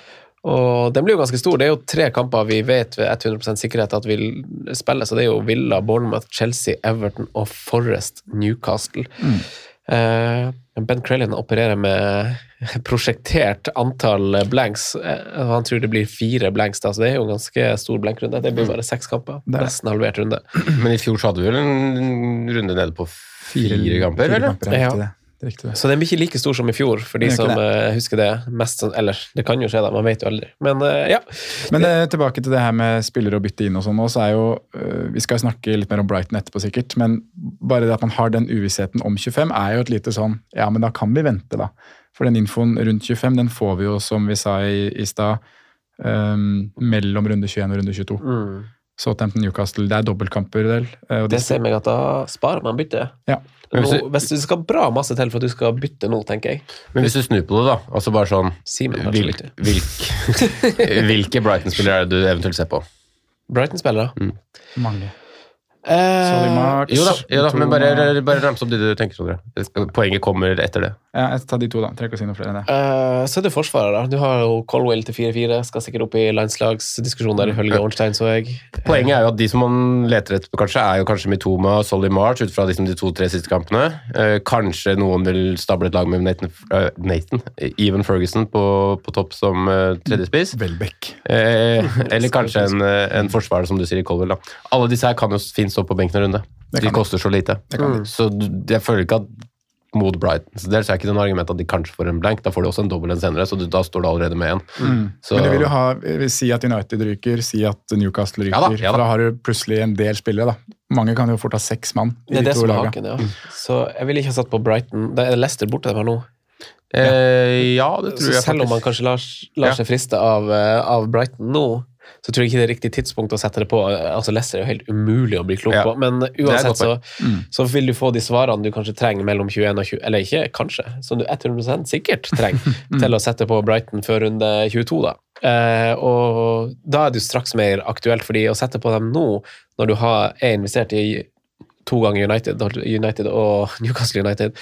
Og den blir jo ganske stor. Det er jo tre kamper vi vet ved 100 sikkerhet at vil spille. Så det er jo Villa, Bournemouth, Chelsea, Everton og Forest Newcastle. Eh, ben Crellin opererer med prosjektert antall blanks. Eh, han tror det blir fire blanks, da, så det er jo en ganske stor blankrunde. Det blir bare seks kamper. Det er. Nesten halvert runde. Men i fjor så hadde vi vel en runde nede på fire, kamper, fire eller? kamper, Ja. Riktig det. Det det. Så den blir ikke like stor som i fjor, for de som ikke eh, husker det. mest Eller, det kan jo skje, da. Man vet jo aldri. Men eh, ja. Men eh, tilbake til det her med spillere å bytte inn og sånn så er jo Vi skal snakke litt mer om Brighton etterpå, sikkert, men bare det at man har den uvissheten om 25, er jo et lite sånn Ja, men da kan vi vente, da. For den infoen rundt 25, den får vi jo, som vi sa i, i stad, um, mellom runde 21 og runde 22. Southampton Newcastle. Det er dobbeltkamper, del. og de Det ser meg at da sparer man byttet. Ja. Nå, hvis du skal bra masse til for at du skal bytte nå, tenker jeg. Men hvis du snur på det, da, altså bare sånn Simen hvil, bytter. Hvilke Brighton-spillere er det du eventuelt ser på? Brighton-spillere. Mange. Eh, Solly March, Jo da, jo da men bare, bare rams opp de du tenker, Sondre. Poenget kommer etter det. Ja, jeg tar de to, da. Trenger ikke å si noe flere enn det. eh, så er det forsvaret, da. Du har jo Colwell til 4-4. Skal sikkert opp i landslagsdiskusjon der, ifølge Ornstein, så jeg. Poenget er jo at de som man leter etter, kanskje, er jo kanskje Mitoma og Solly March ut fra liksom de to-tre siste kampene. Eh, kanskje noen vil stable et lag med Nathan, uh, Nathan Even Ferguson på, på topp som uh, tredjespiss. Welbeck. Eh, eller kanskje en, eh, en forsvarer, som du sier, i Colwell. Da. Alle disse her kan jo fint stå på benken en runde. De koster så lite. Det kan de. Så jeg føler ikke at mot Brighton så dels er ikke det noe argument at de kanskje får en blank. Da får de også en dobbel en senere, så du, da står du allerede med en. Så, Mm. Men du vil jo ha, vil si at United ryker, si at Newcastle ryker. Ja da, ja da. For da har du plutselig en del spillere. da. Mange kan jo fort ha seks mann i Det er de det to er haken, ja. Så jeg ville ikke ha satt på Brighton. Det er Leicester borte der nå. eh, ja, det tror Så jeg selv om man kanskje lar, lar seg friste av, eh, av Brighton nå, så tror jeg ikke det er riktig tidspunkt å sette det på. Altså Leicester er jo helt umulig å bli klok Ja. på, men er uansett så, Mm. så vil du få de svarene du kanskje trenger mellom 21 og 20, eller ikke kanskje, som du 100% sikkert trenger til å sette på Brighton før runde 22, da. Eh, og da er det jo straks mer aktuelt, fordi å sette på dem nå, når du har, er investert i to ganger United, United og Newcastle United.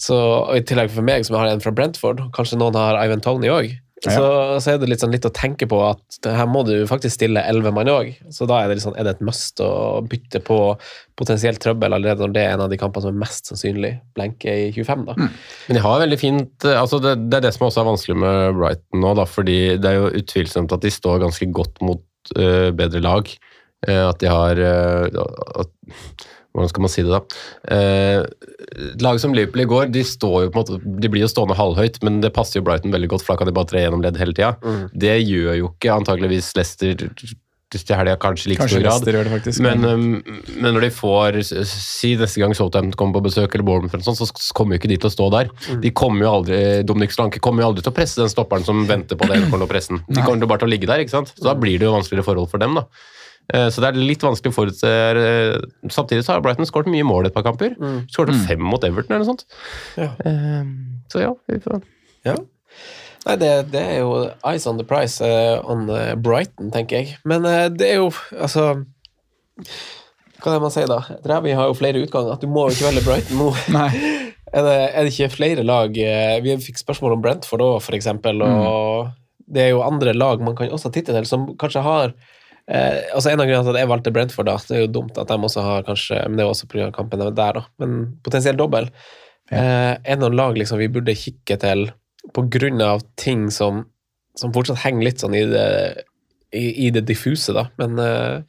Så, og I tillegg for meg, som har en fra Brentford, kanskje noen har Ivan Tony òg, så, så er det litt, sånn litt å tenke på at her må du faktisk stille elleve mann òg. Så da er det, litt sånn, er det et must å bytte på potensielt trøbbel allerede når det er en av de kampene som er mest sannsynlig blenke i 25. da. Men de har veldig fint eh, altså det, det er det som også er vanskelig med Brighton nå, da, fordi det er jo utvilsomt at de står ganske godt mot uh, bedre lag. Uh, at de har uh, at, Hvordan skal man si det, da? Eh, lag som Liverpool i går, de, måte, de blir jo stående halvhøyt, men det passer jo Brighton veldig godt, for da kan de bare tre gjennom ledd hele tida. Det gjør jo ikke antageligvis Leicester til helga, kanskje like stor grad. Faktisk. Men, um, men når de får Si neste gang Southampton kommer på besøk, eller Bournemouth, eller sånt, så kommer jo ikke de til å stå der. De kommer jo aldri Dominic Slanke kommer jo aldri til å presse den stopperen som venter på det. til å presse den. De kommer jo bare til å ligge der, ikke sant? så da blir det jo vanskeligere forhold for dem. da. Eh, Så det er litt vanskelig å forutse eh, Samtidig så har Brighton skåret mye mål et par kamper. Skåret fem mot Everton eller noe sånt. Ja. Eh, Så ja, vi får Ja. Nei, det, det er jo eyes on the price eh, on Brighton, tenker jeg. Men det er jo altså Hva er det man sier, da? Rævi har jo flere utganger. Du må jo ikke velge Brighton nå. Nei. Er det, er det ikke flere lag Vi fikk spørsmål om Brentford òg, eksempel. Og det er jo andre lag man kan også titte til, som kanskje har eh, altså En av grunnene til at jeg valgte Brentford, da, det er jo dumt at de også har kanskje Men det er også pga. kampen der, da. Men potensielt dobbel. Eh, er det noen lag liksom vi burde kikke til av ting som, som fortsatt henger litt sånn i det, i, i det diffuse, da. Men eh,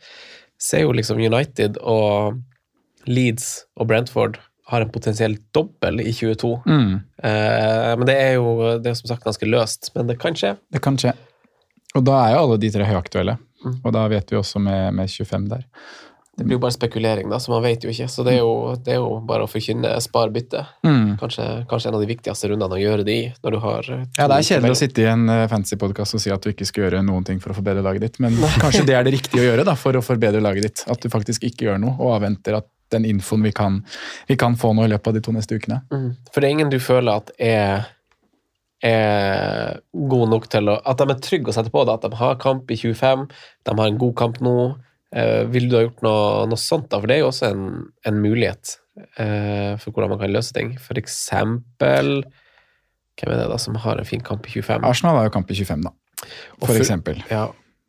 ser jo liksom United og Leeds og Brentford har en potensiell dobbel i 22. Mm, Eh, men det er jo det er som sagt ganske løst. Men det kan skje. det kan skje. Og da er jo alle de tre høyaktuelle. Mm. Og da vet vi også med, med 25 der. Det blir jo bare spekulering, da, så man vet jo ikke. Så det er jo, det er jo bare å forkynne spar bytte. Mm. Kanskje, kanskje en av de viktigste rundene å gjøre det i, når du har eh, Ja, det er kjedelig å sitte i en uh, fantasy-podkast og si at du ikke skal gjøre noen ting for å forbedre laget ditt, men kanskje det er det riktige å gjøre da, for å forbedre laget ditt. At du faktisk ikke gjør noe, og avventer at den infoen vi kan, vi kan få nå i løpet av de to neste ukene. Mm. For det er ingen du føler at er, er gode nok til å At de er trygge å sette på det, at de har kamp i 25, de har en god kamp nå. Eh, vil du ha gjort noe, noe sånt, da? For det er jo også en, en mulighet eh, for hvordan man kan løse ting. For eksempel Hvem er det da som har en fin kamp i 25? Arsenal har jo kamp i 25, da. For, For eksempel. Ja,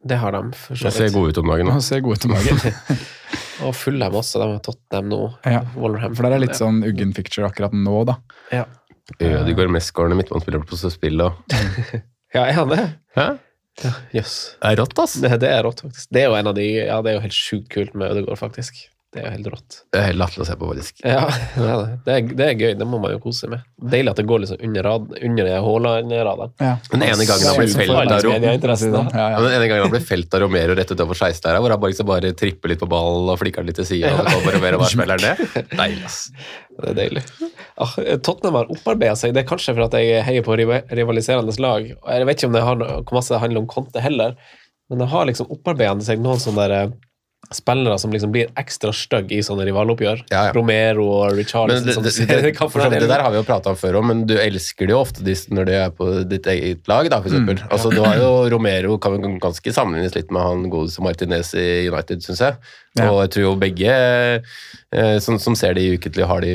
det har de. For så vidt. ser gode ut om dagen. Da. ser gode ut om dagen. Og Fulham også. De har Tottenham nå. Ja, For det er litt sånn uggen picture akkurat nå, da. Ja, Ødegaard mestskårende midtbanespiller på spill og ja er han det? Hæ? yes. Det er rått, ass. Det, det er rått, faktisk. Det er jo en av de Ja, det er jo helt sjukt kult med Ødegaard, faktisk. Det er jo helt rått. Det er helt latterlig å se på, faktisk. Ja, det er, det. Er, det er gøy. Det må man jo kose seg med. Deilig at det går liksom under, rad, under. Ja. Den ene gangen han ble felt den felt av Romero rett utenfor 16 her, hvor han bare, liksom bare tripper litt på ballen og flikker litt til sida. Og så kommer Romero og bare smeller den ned. Deilig, ass. Det er deilig. Ah, Tottenham har opparbeida seg. Det er kanskje for at jeg heier på rivaliserende lag. Jeg vet ikke om det har noe, hvor masse det handler om Conte heller, men det har liksom opparbeida seg noen sånne der, eh, spillere som liksom blir ekstra stygge i sånne rivaloppgjør. Ja, ja. Romero og Richarlison. det, det, det, det, vidt, det der har vi jo prata om før òg, men du elsker det jo ofte når det er på ditt eget lag, da, for Mm. eksempel. Altså, du har jo Romero kan ganske sammenlignes litt med han godeste Martinez i United, syns jeg. Ja. Og jeg tror jo begge eh, som, som ser de ukentlig, har de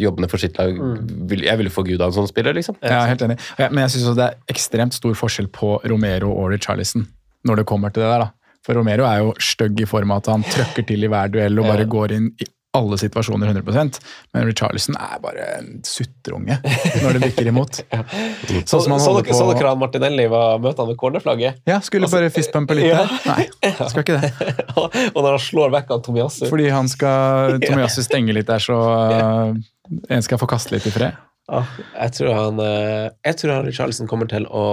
jobbene for sitt lag Jeg vil, Jeg ville forguda en sånn spiller, liksom. Er helt enig. Men jeg syns det er ekstremt stor forskjell på Romero og Richarlison når det kommer til det der. da. For Romero er jo stygg i form av at han trøkker til i hver duell og bare går inn i alle situasjoner 100% Men Richarlison er bare en sutreunge når det bikker imot. Så, Sånn han så, holder dere, så dere han Martinelli var møte han ved cornerflagget? Ja, skulle bare fistpumpe litt Ja. der. Nei, skal ikke det. og når han slår vekk av Tomiyasu Fordi han skal Tomiyasu stenge litt der, så uh, en skal få kaste litt i fred. Ja, jeg tror han eh, Jeg tror han Richarlison kommer til å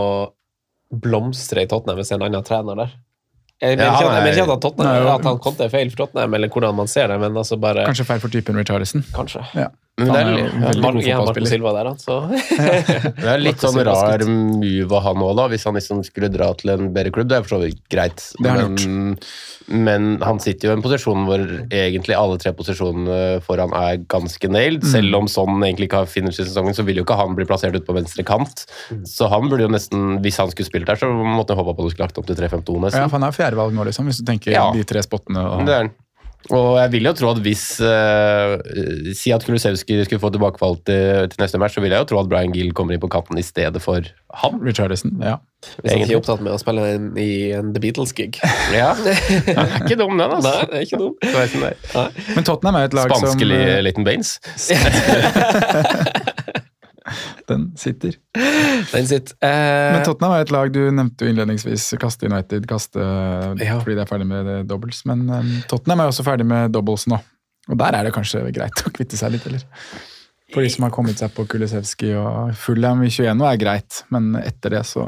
blomstre i Tottenham hvis en annen trener der. Jeg mener ikke, at- jeg mener ikke at, Tottenham, at han Conte er feil for Tottenham, eller hvordan man ser det, men altså bare Kanskje feil for typen Richarlison. Kanskje. Ja. Men det er, er litt- veldig god fotballspiller. Altså. det er litt sånn rar move av han òg, hvis han liksom skulle dra til en bedre klubb. Det er for så vidt greit. Det har men, men han sitter jo i en posisjon hvor egentlig alle tre posisjonene foran er ganske nailed. Mm. Selv om sånn egentlig ikke har finish i sesongen, så vil jo ikke han bli plassert ute på venstre kant. Så han burde jo nesten, hvis han skulle spilt der, så måtte jeg håpa på at du skulle lagt opp til 3-5-2 nesten. Ja, for han er fjerdevalg nå, liksom, hvis du tenker Ja. de tre spottene. Og, Det er han. Og jeg vil jo tro at hvis uh, Si at Kulusevski skulle få tilbakefall til, til neste match, så vil jeg jo tro at Brian Gill kommer inn på kanten i stedet for han. Richardison, ja. Hvis han ikke er opptatt med å spille inn i en The Beatles-gig. Ja, det er ikke dum, den, altså. Nei, det er ikke dum. Men Tottenham er et lag som Spanske uh... liten Baines. Den sitter. Den sitter. Eh, Men Tottenham er et lag du nevnte jo innledningsvis. Kaste United, kaste Ja. fordi de er ferdig med doubles. Men um, Tottenham er også ferdig med doubles nå. Og der er det kanskje greit å kvitte seg litt, eller? For de som har kommet seg på Kulisevskij og Fulham i 21 nå er greit, men etter det så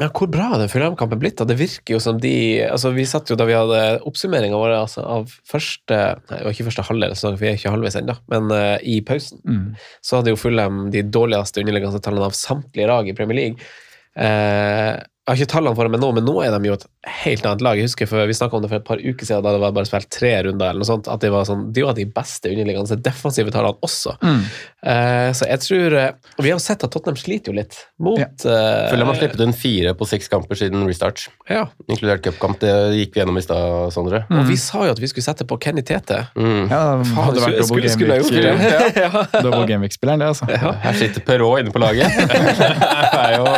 Ja, hvor bra er den Fulham-kampen blitt? da? Det virker jo som de altså Vi satt jo da vi hadde oppsummeringa vår altså, av første Nei, det var ikke første halvdel, så vi er ikke halvveis ennå, men uh, i pausen mm. så hadde jo Fulham de dårligste underliggende tallene av samtlige lag i Premier League. Eh, jeg har ikke tallene for meg nå, men nå er de jo et helt annet lag. Jeg husker for, Vi snakka om det for et par uker siden, da det var bare spilt tre runder. eller noe sånt, at De var sånn, de var de beste underliggende defensive tallene også. Mm. Uh, så jeg tror eh, og Vi har jo sett at Tottenham sliter jo litt mot Ja. uh, Føler de har sluppet inn fire på seks kamper siden restart, ja. inkludert cupkamp. Det gikk vi gjennom i stad, Sondre. Og vi sa jo at vi skulle sette på Kenny Tete. Mm. Ja, det Faen, hadde vært skulle- skulle- skulle jeg gjort det? Ja. double Gameweek-spilleren, det, altså. Her sitter Perrault inne på laget. det er jo.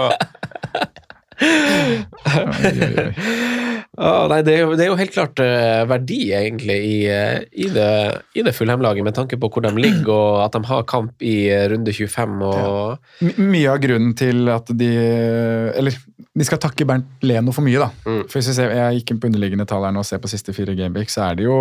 Ah, nei, det, er jo, det er jo helt klart eh, verdi, egentlig, i, eh, i det, i det Fulham-laget, med tanke på hvor de ligger, og at de har kamp i eh, runde 25. og Ja. Mye av grunnen til at de Eller de skal takke Bernt Leno for mye, da. Mm. For hvis jeg, ser, Jeg gikk inn på underliggende tall her nå og ser på siste fire gameweek, så er det jo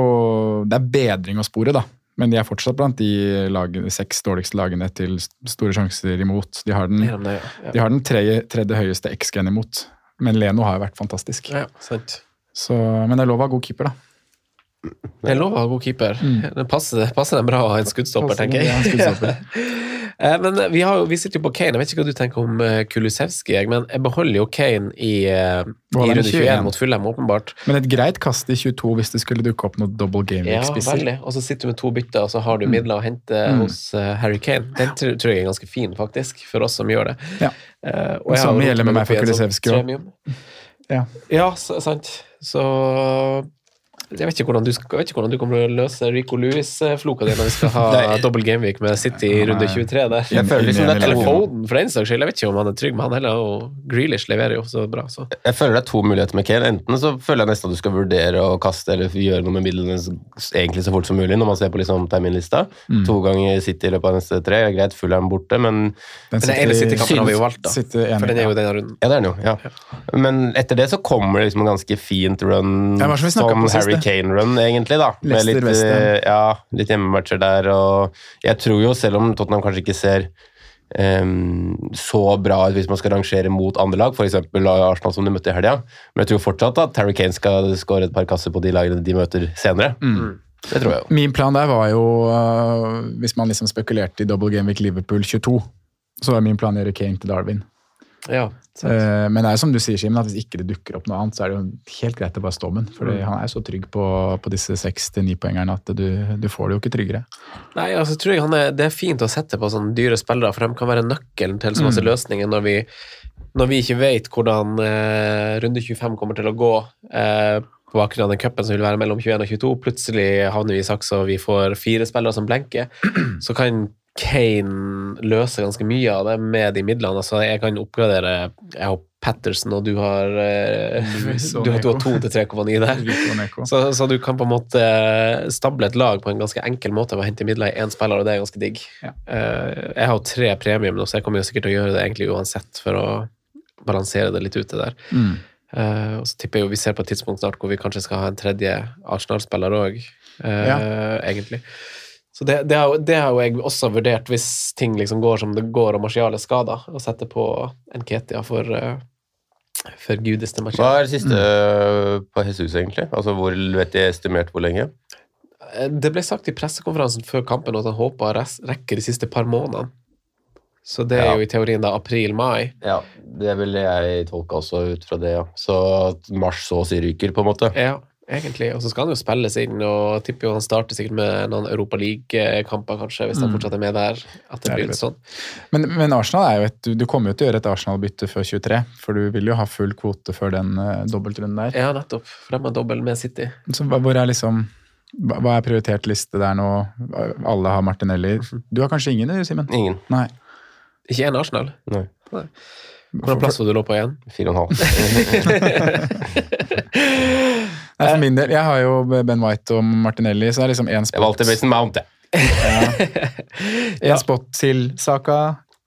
Det er bedring å spore, da. Men de er fortsatt blant de lagene, seks dårligste lagene til store sjanser imot. De har den, Ja, ja. de har den tredje, tredje høyeste X-gen imot. Men Leno har jo vært fantastisk. Ja, sant. Så, men det er lov å ha god keeper, da. Det er lov å ha god keeper. Det passer, passer dem bra å ha en skuddstopper, Passer tenker jeg. Ja, en skuddstopper. Eh, men vi, har vi sitter jo på Kane. Jeg vet ikke hva du tenker om uh, Kulusevski, men jeg beholder jo Kane i, eh, i runde 21. 21 mot Fulham, åpenbart. Men et greit kast i 22 hvis det skulle dukke opp noen double Ja, gameweek-spisser. veldig. Og så sitter du med to bytter, og så har du midler å hente Mm. hos eh, Harry Kane. Den tror, jeg er ganske fin, faktisk, for oss som gjør det. Ja. Eh, og Det samme gjelder med meg for Kulusevski også. Ja. Ja, sant. Så jeg vet, ikke hvordan du, skal, ikke hvordan du kommer til å løse Rico Louis-floka di når vi skal ha dobbel gameweek med City i runde 23 der. Jeg føler liksom det er Eller to, Foden, for den saks skyld. Jeg vet ikke om han er trygg, med han heller og Grealish leverer jo så bra. Så. jeg føler det er to muligheter med Kane. Enten så føler jeg nesten at du skal vurdere å kaste eller gjøre noe med midlene egentlig så fort som mulig, når man ser på liksom terminlista. Mm. To ganger City i løpet av neste tre. Greit, Fulham borte, men Den ene City-kampen har vi jo valgt, da. For den er jo denne runden. Ja, det er den jo. ja. Men etter det så kommer det liksom en ganske fint run, Ja, som Harry det. Kane-run, egentlig. da. Med litt, eh, ja, litt hjemmematcher der. og Jeg tror jo, selv om Tottenham kanskje ikke ser um, så bra ut hvis man skal rangere mot andre lag, f.eks. Arsenal som de møtte i helga, men jeg tror fortsatt at Terry Kane skal skåre et par kasser på de lagene de møter senere. Mm. Det tror jeg jo. Min plan der var jo, uh, hvis man liksom spekulerte i double game week Liverpool 22, så var min plan å gjøre Kane til Darwin. Ja. Eh, Men det er som du sier, Simen, at hvis ikke det dukker opp noe annet, så er det jo helt greit å bare stå med den. For Mm. han er så trygg på, på disse seks til ni-poengerne at du, du får det jo ikke tryggere. Nei, altså tror jeg han er, Det er fint å sette på sånne dyre spillere, for de kan være nøkkelen til så masse løsninger når vi, når vi ikke vet hvordan eh, runde 25 kommer til å gå. Eh, på bakgrunn av den cupen som vil være mellom 21 og 22. Plutselig havner vi i saks og vi får fire spillere som blenker. Så kan Kane løser ganske mye av det med de midlene. Altså, jeg kan oppgradere jeg har Patterson, og du har, eh, du, har- du har to til 3,9 der. Så, så du kan på en måte stable et lag på en ganske enkel måte ved å hente midler i én spiller, og det er ganske digg. Ja. Eh, jeg har jo tre premium nå, så jeg kommer jo sikkert til å gjøre det egentlig uansett for å balansere det litt ute der. Mm. Eh, og så tipper jeg jo vi ser på et tidspunkt snart hvor vi kanskje skal ha en tredje Arsenal-spiller òg, Ja. egentlig. Så det, det, har, det har jo jeg også vurdert, hvis ting liksom går som det går og Martial er skada, å sette på Nketia for, uh, for gudeste Hva er det siste mm. på Jesus, egentlig? Altså, hvor vet de estimert hvor lenge? Eh, Det ble sagt i pressekonferansen før kampen at han håpa å res- rekke de siste par månedene. Så det er Ja. jo i teorien da april-mai. Ja, det vil jeg tolke også ut fra det, ja. Så mars så å si ryker, på en måte. Ja, egentlig. Og så skal han jo spilles inn, og tipper jo han starter sikkert med noen Europa League-kamper, kanskje, hvis han Mm. fortsatt er med der. At det det blir litt sånn. Men, men Arsenal er jo et, du, du kommer jo til å gjøre et Arsenal-bytte før 23, for du vil jo ha full kvote før den uh, dobbeltrunden der. Ja, nettopp. For de har dobbel med City. Så hvor er liksom hva er prioritert liste der nå? Alle har Martinelli. Du har kanskje ingen, Simen? Ingen. Nei. Ikke én Arsenal. Nei. Hvordan plass var du lå på igjen? Fire og en halv. Nei, for min del, jeg har jo Ben White og Martinelli, så det er liksom én Jeg valgte Mason Mount, jeg. en spot til Saka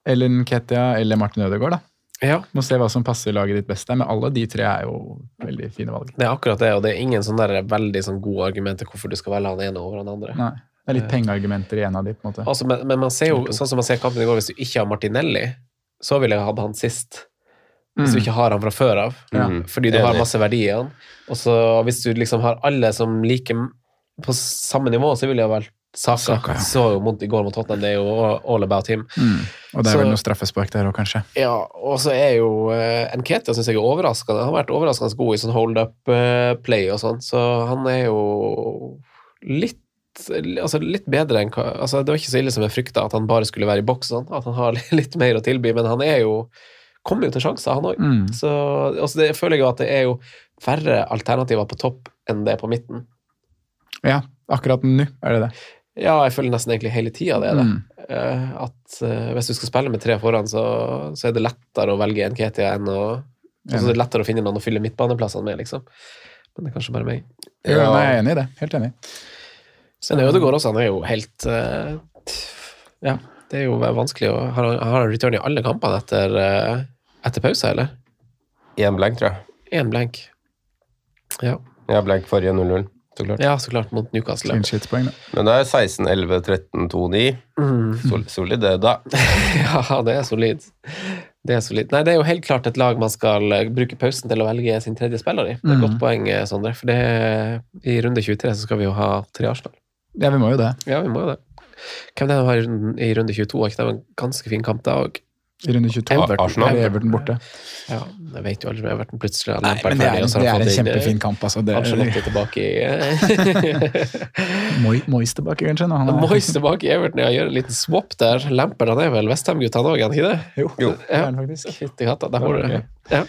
eller Nketia eller Martin Ødegaard. da. Ja, Må se hva som passer laget ditt best der, men alle de tre er jo veldig fine valg. det er akkurat det, og det er ingen sånn der veldig sånn gode argumenter hvorfor du skal velge han ene over han andre. Nei, Det er litt pengeargumenter i en av de, på en måte. Altså, men, men man ser jo, sånn som man ser kampen i går, hvis du ikke har Martinelli, så ville jeg hatt han sist. Hvis du Mm. ikke har han fra før av. Ja. Mm. Fordi du har masse verdi i han. Og så hvis du liksom har alle som liker på samme nivå, så ville jeg valgt Saka. Saka, ja. Så jo mot, i går mot Tottenham, det er jo all about him. Mm. Og det er Så- vel noe straffespark der òg, kanskje. Ja, og så er jo uh, Nketia syns jeg er overraskende. Han har vært overraskende god i sånn hold up-play og sånn, så han er jo litt Altså litt bedre enn altså Det var ikke så ille som jeg frykta, at han bare skulle være i boks, sånn, at han har litt mer å tilby, men han er jo Kommer jo til sjanser, han òg. Mm. Så altså det, jeg føler jo at det er jo færre alternativer på topp enn det er på midten. Ja, akkurat nå er det det. Ja, jeg føler nesten egentlig hele tida det er det. Mm. Uh, at uh, hvis du skal spille med tre foran, så, så er det lettere å velge en Ketia enn å Og så er det lettere å finne noen å fylle midtbaneplassene med, liksom. Men det er kanskje bare meg. Ja, Ja. nei, jeg er enig i det. Helt enig. Men Ødegaard også, han er jo helt uh, Ja, det er jo vanskelig å han har return i alle kampene etter, etter pause, eller? Én blank, tror jeg. Én blank. Ja. Ja, blank forrige 0-0, så klart. ja, så klart, mot Newcastle. Clean shit-poeng, da. Men det er 16, 11, 13, 2, 9. Mm. Sol, solid det, da. Ja, det er solid. Det er solid. Nei, det er jo helt klart et lag man skal eh, bruke pausen til å velge sin tredje spiller i. Det er et Mhm. godt poeng, eh, Sondre. For det, i runde 23 så skal vi jo ha tre Arsenal. Ja, vi må jo det. Ja, vi må jo det. Hvem det er som har i runde 22? Var ikke det en ganske fin kamp da òg? I runde 22 Everton. Arsenal. er Everton borte. Ja, jeg vet jo aldri Everton plutselig har Nei, men det er, det er en eh, kjempefin kamp, altså. Det, er tilbake i Moyes tilbake, kanskje. Når han Moyes tilbake i Everton, ja, gjør en liten swap der. Lamper han er vel Westham-gutt, han òg, er han ikke det? Jo, Jo. det er han faktisk. Fytti katta, der har du det. Ja.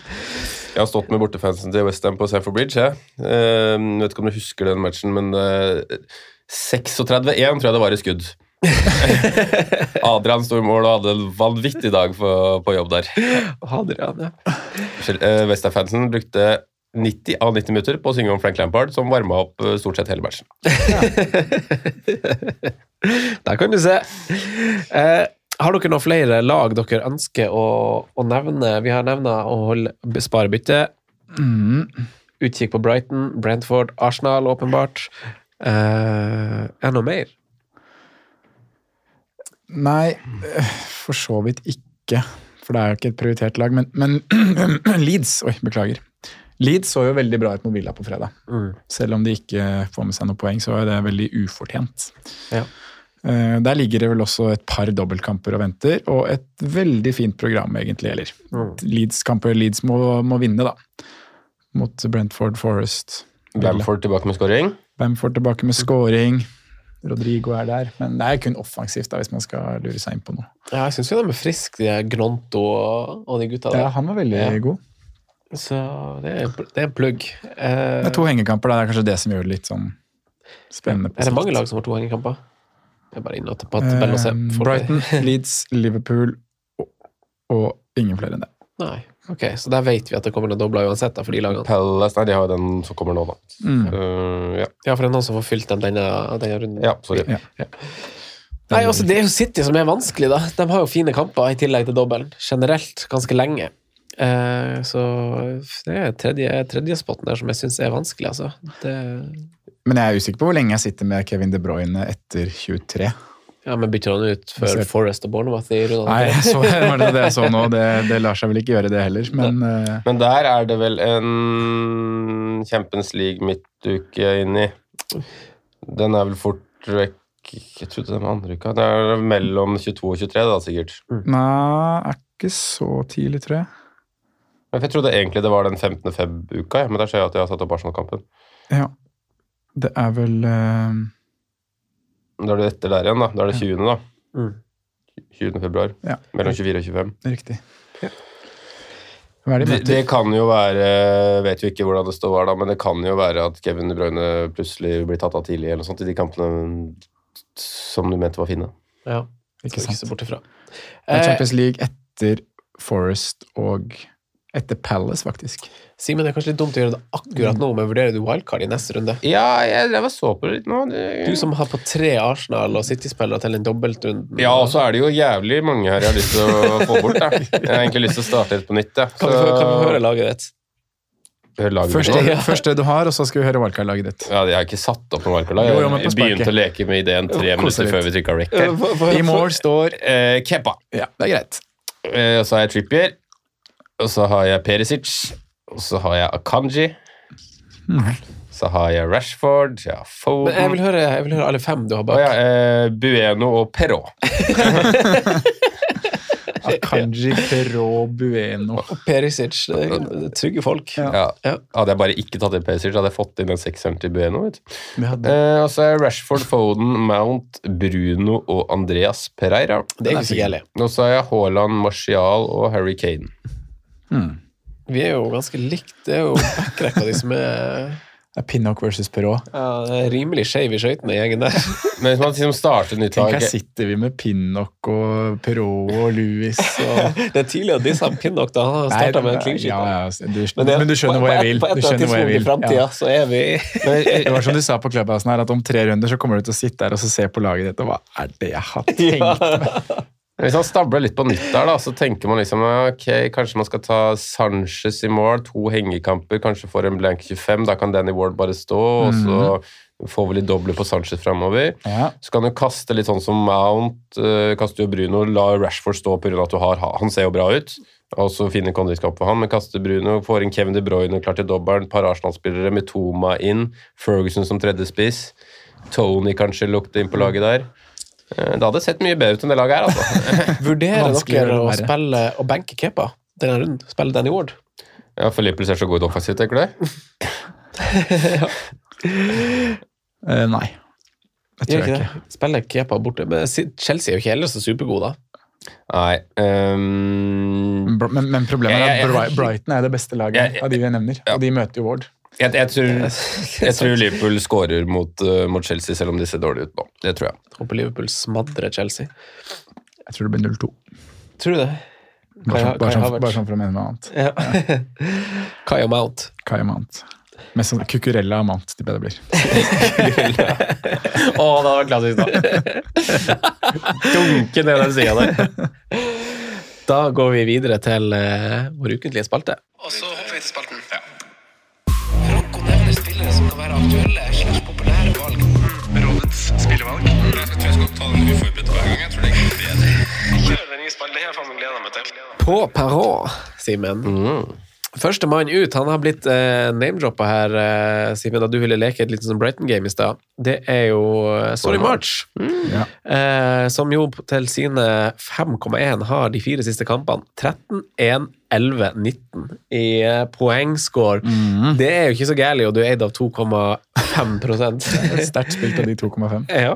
Jeg har stått med bortefansen til Westham på Sanford Bridge. Jeg Eh, vet ikke om du husker den matchen, men eh, 36-1 tror jeg det var i skudd. Adrian sto i mål og hadde en vanvittig dag på, på jobb der. Adrian, ja. Uh, Westham-fansen brukte 90 av 90 minutter på å synge om Frank Lampard, som varma opp eh, stort sett hele matchen. Der kan du se. Eh, har dere noen flere lag dere ønsker å, å nevne? Vi har nevna å holde, spare bytte. Mm. Utkikk på Brighton, Brentford, Arsenal, åpenbart. Eh, er det noe mer? Nei, øh, for så vidt ikke. For det er jo ikke et prioritert lag. Men, men Leeds Oi, beklager. Leeds så jo veldig bra ut mot Villa på fredag. Mm. Selv om de ikke får med seg noe poeng, så er det veldig ufortjent. Ja. Eh, Der ligger det vel også et par dobbeltkamper og venter, og et veldig fint program, egentlig. Eller Leeds-kamper Leeds må, må vinne, da. Mot Brentford Forest. Bamford tilbake med scoring. Bamford tilbake med scoring. Rodrigo er der, men det er kun offensivt da, hvis man skal lure seg inn på noe. Ja, jeg syns jo de er friske, de Gronto og, de gutta der. Ja, han var veldig Ja. god. Så det er, det er en plugg. Eh, Det er to hengekamper, da. det er kanskje det som gjør det litt sånn spennende. er det mange lag som har to hengekamper? Jeg er bare inne på at. Eh, Brighton, Leeds, Liverpool og, og ingen flere enn det. Nei, ok, Så der vet vi at det kommer noen dobler uansett da, for de lagene. Palace Nei, de har den som kommer nå, da. Mm. Uh, ja. Ja, for det er noen som får fylt dem denne, denne runden. ja, sorry. Ja. Nei, altså Det er jo City som er vanskelig, da. De har jo fine kamper i tillegg til dobbelen. Generelt ganske lenge. Eh, så det er tredje, spotten der som jeg syns er vanskelig, altså. Det, Men jeg er usikker på hvor lenge jeg sitter med Kevin De Bruyne etter 23. ja, Men bytter han ut for ser- Forest og Bournemouth i? Nei, så, det var det jeg så nå. Det, det lar seg vel ikke gjøre, det heller. Men uh... Men der er det vel en Champions League midtuke inni. Den er vel fort vekk Jeg trodde den var andre uka. Det er mellom 22 og 23, da, sikkert. nei, er ikke så tidlig, tror jeg. Men Jeg trodde egentlig det var den 15. feb-uka, ja, men der ser jeg at jeg har satt opp Arsenal-kampen. Ja. Det er vel eh, Da er det etter der igjen, da. Da er det 20., da. Mm. 20. februar. Ja. Mellom 24 og 25. Riktig. Hva er det de Det, det kan jo være Vet jo ikke hvordan det står her, da, men det kan jo være at Kevin De Bruyne plutselig blir tatt av tidlig eller noe sånt i de kampene som du mente var fine. Ja, Ikke vi ikke sant. bort ifra. Det er Eh, Champions League etter Forest og etter Palace, faktisk. Simen, det er kanskje litt dumt å gjøre det akkurat nå, men vurderer du wildcard i neste runde? Ja, jeg drev og så på det litt nå. Det... Du som har på tre Arsenal- og City-spillere til en dobbeltrunde. Ja, og så er det jo jævlig mange her jeg har lyst til å få bort. Da. Jeg har egentlig lyst til å starte litt på nytt. Ja. kan, vi, kan vi høre laget ditt? Første Først det, først det du har, og så skal vi høre wildcard-laget ditt. Ja, jeg har ikke satt opp noe på Jeg begynte å leke med ideen tre Kose minutter litt. før vi trykka rec. her. I mål står Eh, Kepa. Ja, det er greit. Eh, så har jeg Trippier. Og så har jeg Perisic. Og så har jeg Akanji. Så har jeg Rashford. Ja, Foden. Men jeg vil høre, jeg vil høre alle fem du har Og bak. ja, eh, Bueno og Perrault. Akanji, Perrault, Bueno. Og Perisic, det er- det er trygge folk. Ja. Ja. Hadde jeg bare ikke tatt inn Perisic, hadde jeg fått inn en sekseren til Bueno. Vet hadde Eh, og så er Rashford, Foden, Mount, Bruno og Andreas Pereira. Det er ikke så gærent. Og så har jeg Haaland, Martial og Harry Kane. Vi er jo ganske likt. Det er jo backrekka di som er Det er Pinnock versus Perot. ja, det er rimelig skeiv i skøytene, gjengen der. Men hvis man liksom starter nytt lag her sitter vi med Pinnock og Perot og Louis og Det er tidlig å disse Pinnock, da. Han starta med en clean sheet. Ja, ja, du, Men, det- men du skjønner på- hvor jeg vil. På et Du eller annet skjønner hvor jeg tidspunkt i fremtiden, framtida Ja. så er vi Det var som du sa på Clubhousen her, at om tre runder så kommer du til å sitte der og så se på laget ditt, og hva er det jeg har tenkt? Hvis han stabler litt på nytt der, da, så tenker man liksom ok, kanskje man skal ta Sanchez i mål, to hengekamper, kanskje får en blank 25, da kan Danny Ward bare stå, og så får vi litt doble på Sanchez framover. Ja. Så kan du kaste litt sånn som Mount, uh, kaste jo Bruno, la Rashford stå pga. at du har Han ser jo bra ut, og så finner kondiskap for han, men kaster Bruno, får inn Kevin De Bruyne klar til dobbelen, par Arsenal-spillere med Toma inn, Ferguson som tredje spiss, Tony kanskje lukter inn på laget der. Eh, Det hadde sett mye bedre ut enn det laget her, altså. Vurderer Vanskelig dere å spille og benke Kepa denne runden? Spille Danny Ward? Ja, for Liverpool ser så god ut offensivt, tenker du? Eh, nei. Jeg tror jeg ikke ikke. Spiller Kepa borte? Men Chelsea er jo ikke heller så supergode, da. Nei um... Men, men problemet er Jeg- at Brighton er det beste laget Jeg- jeg- av de vi nevner, og de møter jo Ward. Jeg, jeg, tror, jeg tror Liverpool skårer mot, eh, mot Chelsea, selv om de ser dårlige ut nå. Det tror jeg. Håper Liverpool smadrer Chelsea. Jeg tror det blir 0-2. Tror du det? Bare, Kai- sånn- bare, Kai sånn- bare sånn for å mene noe annet. Ja. Kai og Mount. Kai Mount. Mest sånn Cucurella og Mount tipper jeg det blir. Å, det var klassisk, da. Dunke ned den sida der. Da går vi videre til uh, vår ukentlige spalte. Og så aktuelle slags populære valg. Rådets spillevalg. Jeg tror jeg skal ta den uforberedt hver gang. Jeg tror det er bedre. Kjør den nye. Det har jeg faen meg gleda meg til. På Perrault, Simen. Første mann ut, han har blitt eh, name-droppa her, eh, Simen, da du ville leke et lite sånn Brighton-game i stad. Det er jo eh, Sorry March, Ja. eh, som jo til sine 5,1 har de fire siste kampene 13, 1, 11, 19 i eh, poengscore. Det er jo ikke så gærent, og du er eid av 2,5 Sterkt spilt av de 2,5. Ja.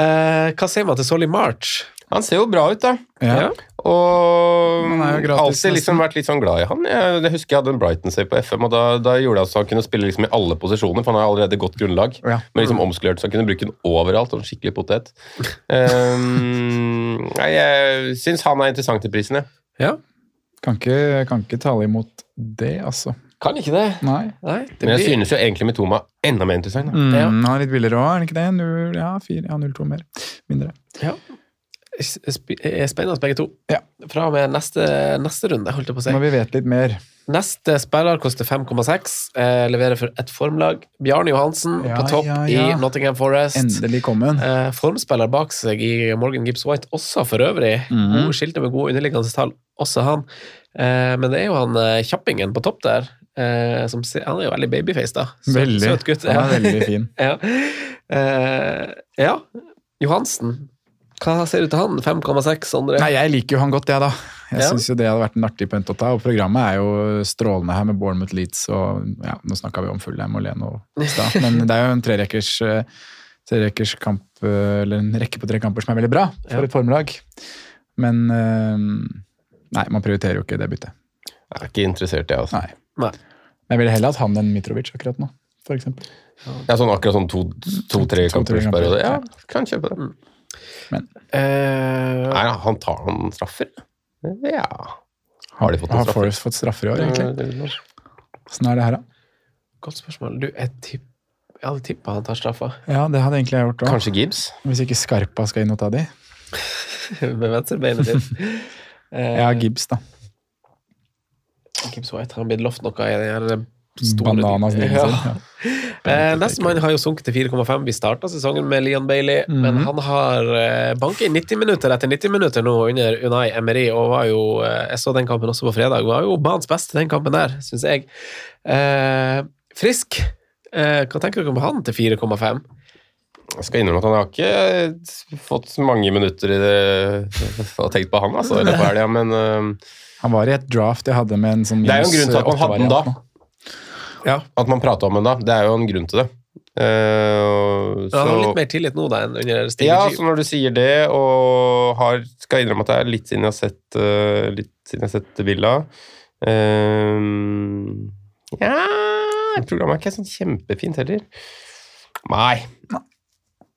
Eh, hva sier man til Solly March? Han ser jo bra ut, da. Ja. Og gratis, alltid liksom vært litt sånn glad i han. Jeg, jeg husker jeg hadde en Brighton-save på FM, og da, da gjorde det at han kunne spille liksom i alle posisjoner, for han har allerede godt grunnlag. Ja. Men liksom omskulert, så han kunne bruke den overalt. og en skikkelig potet. Um, jeg syns han er interessant i prisen, jeg. Ja, Kan ikke, kan ikke tale imot det, altså. kan ikke det. Nei. Nei, det Men jeg blir- synes jo egentlig Mitoma enda mer interessant. Da. Mm, Ja. Han er litt billigere òg, er han ikke det? 0, ja, 4, ja, 0,2 mer. Mindre. Ja. Sp- Spennende begge to. Ja. Fra og med neste, neste runde, holdt jeg på å si. Når vi vet litt mer. Neste spiller koster 5,6. Eh, leverer for ett formlag. Bjarne Johansen Ja, på topp ja, i Nottingham Forest. Endelig kom. Eh, formspiller bak seg i Morgan Gibbs White også, for øvrig. Mhm. Gode skilte med gode underliggende tall, også han. Eh, men det er jo han eh, kjappingen på topp der. Eh, som, han er jo veldig babyface, da. Søt, Veldig. søt gutt. Han er veldig fin. ja. Eh, ja. Johansen. Hva ser du til han? 5,6, Andre? Nei, jeg liker jo han godt, jeg, da. Jeg Ja. syns jo det hadde vært en artig punt å ta. Og programmet er jo strålende her med Bournemouth Leeds og ja, Nå snakka vi om Fulham og Leno i stad, men det er jo en trerekkers, eh, trerekkers kamp, eh, eller en rekke på tre kamper som er veldig bra for Ja. et formlag. Men eh, Nei, man prioriterer jo ikke det byttet. Jeg er ikke interessert, jeg. Altså. Nei. Nei. Men jeg ville heller hatt han enn Mitrovic akkurat nå, eksempel. Ja, sånn akkurat sånn to-tre to, tre To-tre kampers kamper, periode. Ja, ja. kan kjøpe det. Eh, Nei, han tar noen straffer. Ja. Har de fått noen Har straffer? Forrest fått straffer i år, egentlig? Åssen er det her, da? godt spørsmål. Du, jeg, tipp, jeg hadde tippa han tar straffa Ja, det hadde egentlig jeg gjort òg. Kanskje Gibbs? Hvis ikke Skarpa skal inn og ta de. med venstrebeinet ditt. Eh, Ja, Gibbs, da. Gibbs White har blitt lovt noe i den store Bananas ja. Ja. Eh, Nestemann har jo sunket til 4,5. Vi starta sesongen med Leon Bailey, men han har eh, banket i 90 minutter etter 90 minutter nå under Unai Emery, og var jo eh, Jeg så den kampen også på fredag. Var jo banens beste, den kampen der, syns jeg. Eh, frisk. Eh, hva tenker dere om han til 4,5? Jeg skal innrømme at han har ikke fått mange minutter i det og tenkt på han, altså, helga, men øh, Han var i et draft jeg hadde med en sånn Det er jo en grunn til at man hadde den da. Ja. at man prata om henne da, det er jo en grunn til det. Uh, Han har så- litt mer tillit nå da enn under Steve Ja, G. så når du sier det, og har, skal innrømme at det er litt siden jeg har sett, uh, litt siden jeg har sett Villa uh, Ja Programmet er ikke sånn kjempefint heller. Nei.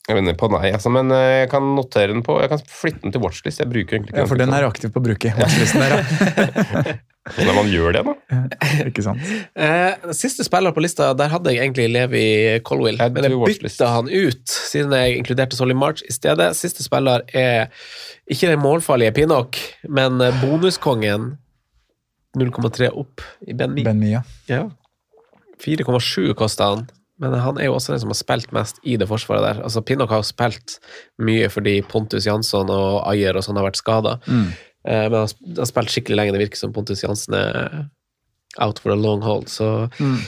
Jeg vender på nei, altså, men jeg kan notere den på Jeg kan flytte den til watchlist. Jeg bruker egentlig ikke Ja, for den er aktiv på å bruke. watchlisten der, ja. Når man gjør det, da. Ikke sant? Eh, siste spiller på lista, der hadde jeg egentlig Levi Colwill, men jeg bytta han ut, siden jeg inkluderte Solly March i stedet. Siste spiller er ikke den målfarlige Pinnock, men bonuskongen 0,3 opp i Ben Mia. Ben Mia. Ja. 4,7 kosta han, men han er jo også den som har spilt mest i det forsvaret der. Altså, Pinnock har jo spilt mye fordi Pontus Jansson og Ayer og sånn har vært skada. Mm. Eh, men han har spilt skikkelig lenge. Det virker som Pontus Jansen er out for a long hold. Så Mm.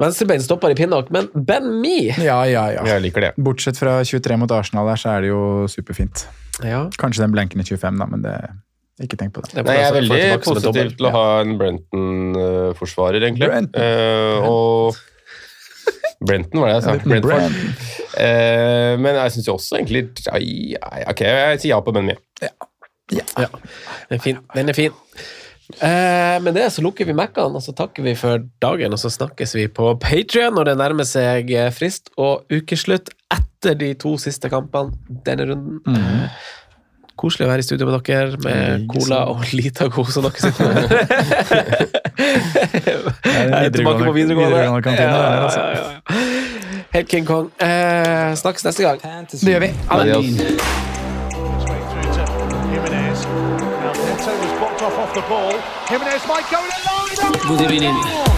venstrebein stopper i Pinnock, men Ben Mi Ja, ja, ja. Jeg liker det. Bortsett fra 23 mot Arsenal der, så er det jo superfint. ja, Kanskje den blenken i 25, da, men det ikke tenk på det. det Nei, jeg er altså- veldig positiv til å ha en Brenton-forsvarer, egentlig. Brenton. Uh, og Brenton, var det jeg sa? Brentford. Brenton. Eh, men jeg syns jo også egentlig ja, Ok, jeg sier ja på Ben Me. Ja, den er fin. Den er fin. Eh, med det så lukker vi Mac-ene, og så takker vi for dagen, og så snakkes vi på Patrion når det nærmer seg eh, frist og ukeslutt etter de to siste kampene denne runden. Eh, Koselig å være i studio med dere, med cola og Litago som dere sitter med. Jeg er tilbake på videregående. videregående kantine, Ja, det ja, altså. ja, ja. Helt King Kong. Eh, snakkes neste gang. Det gjør vi. Ha det. Adios. Jimenez might go in alone. Evening.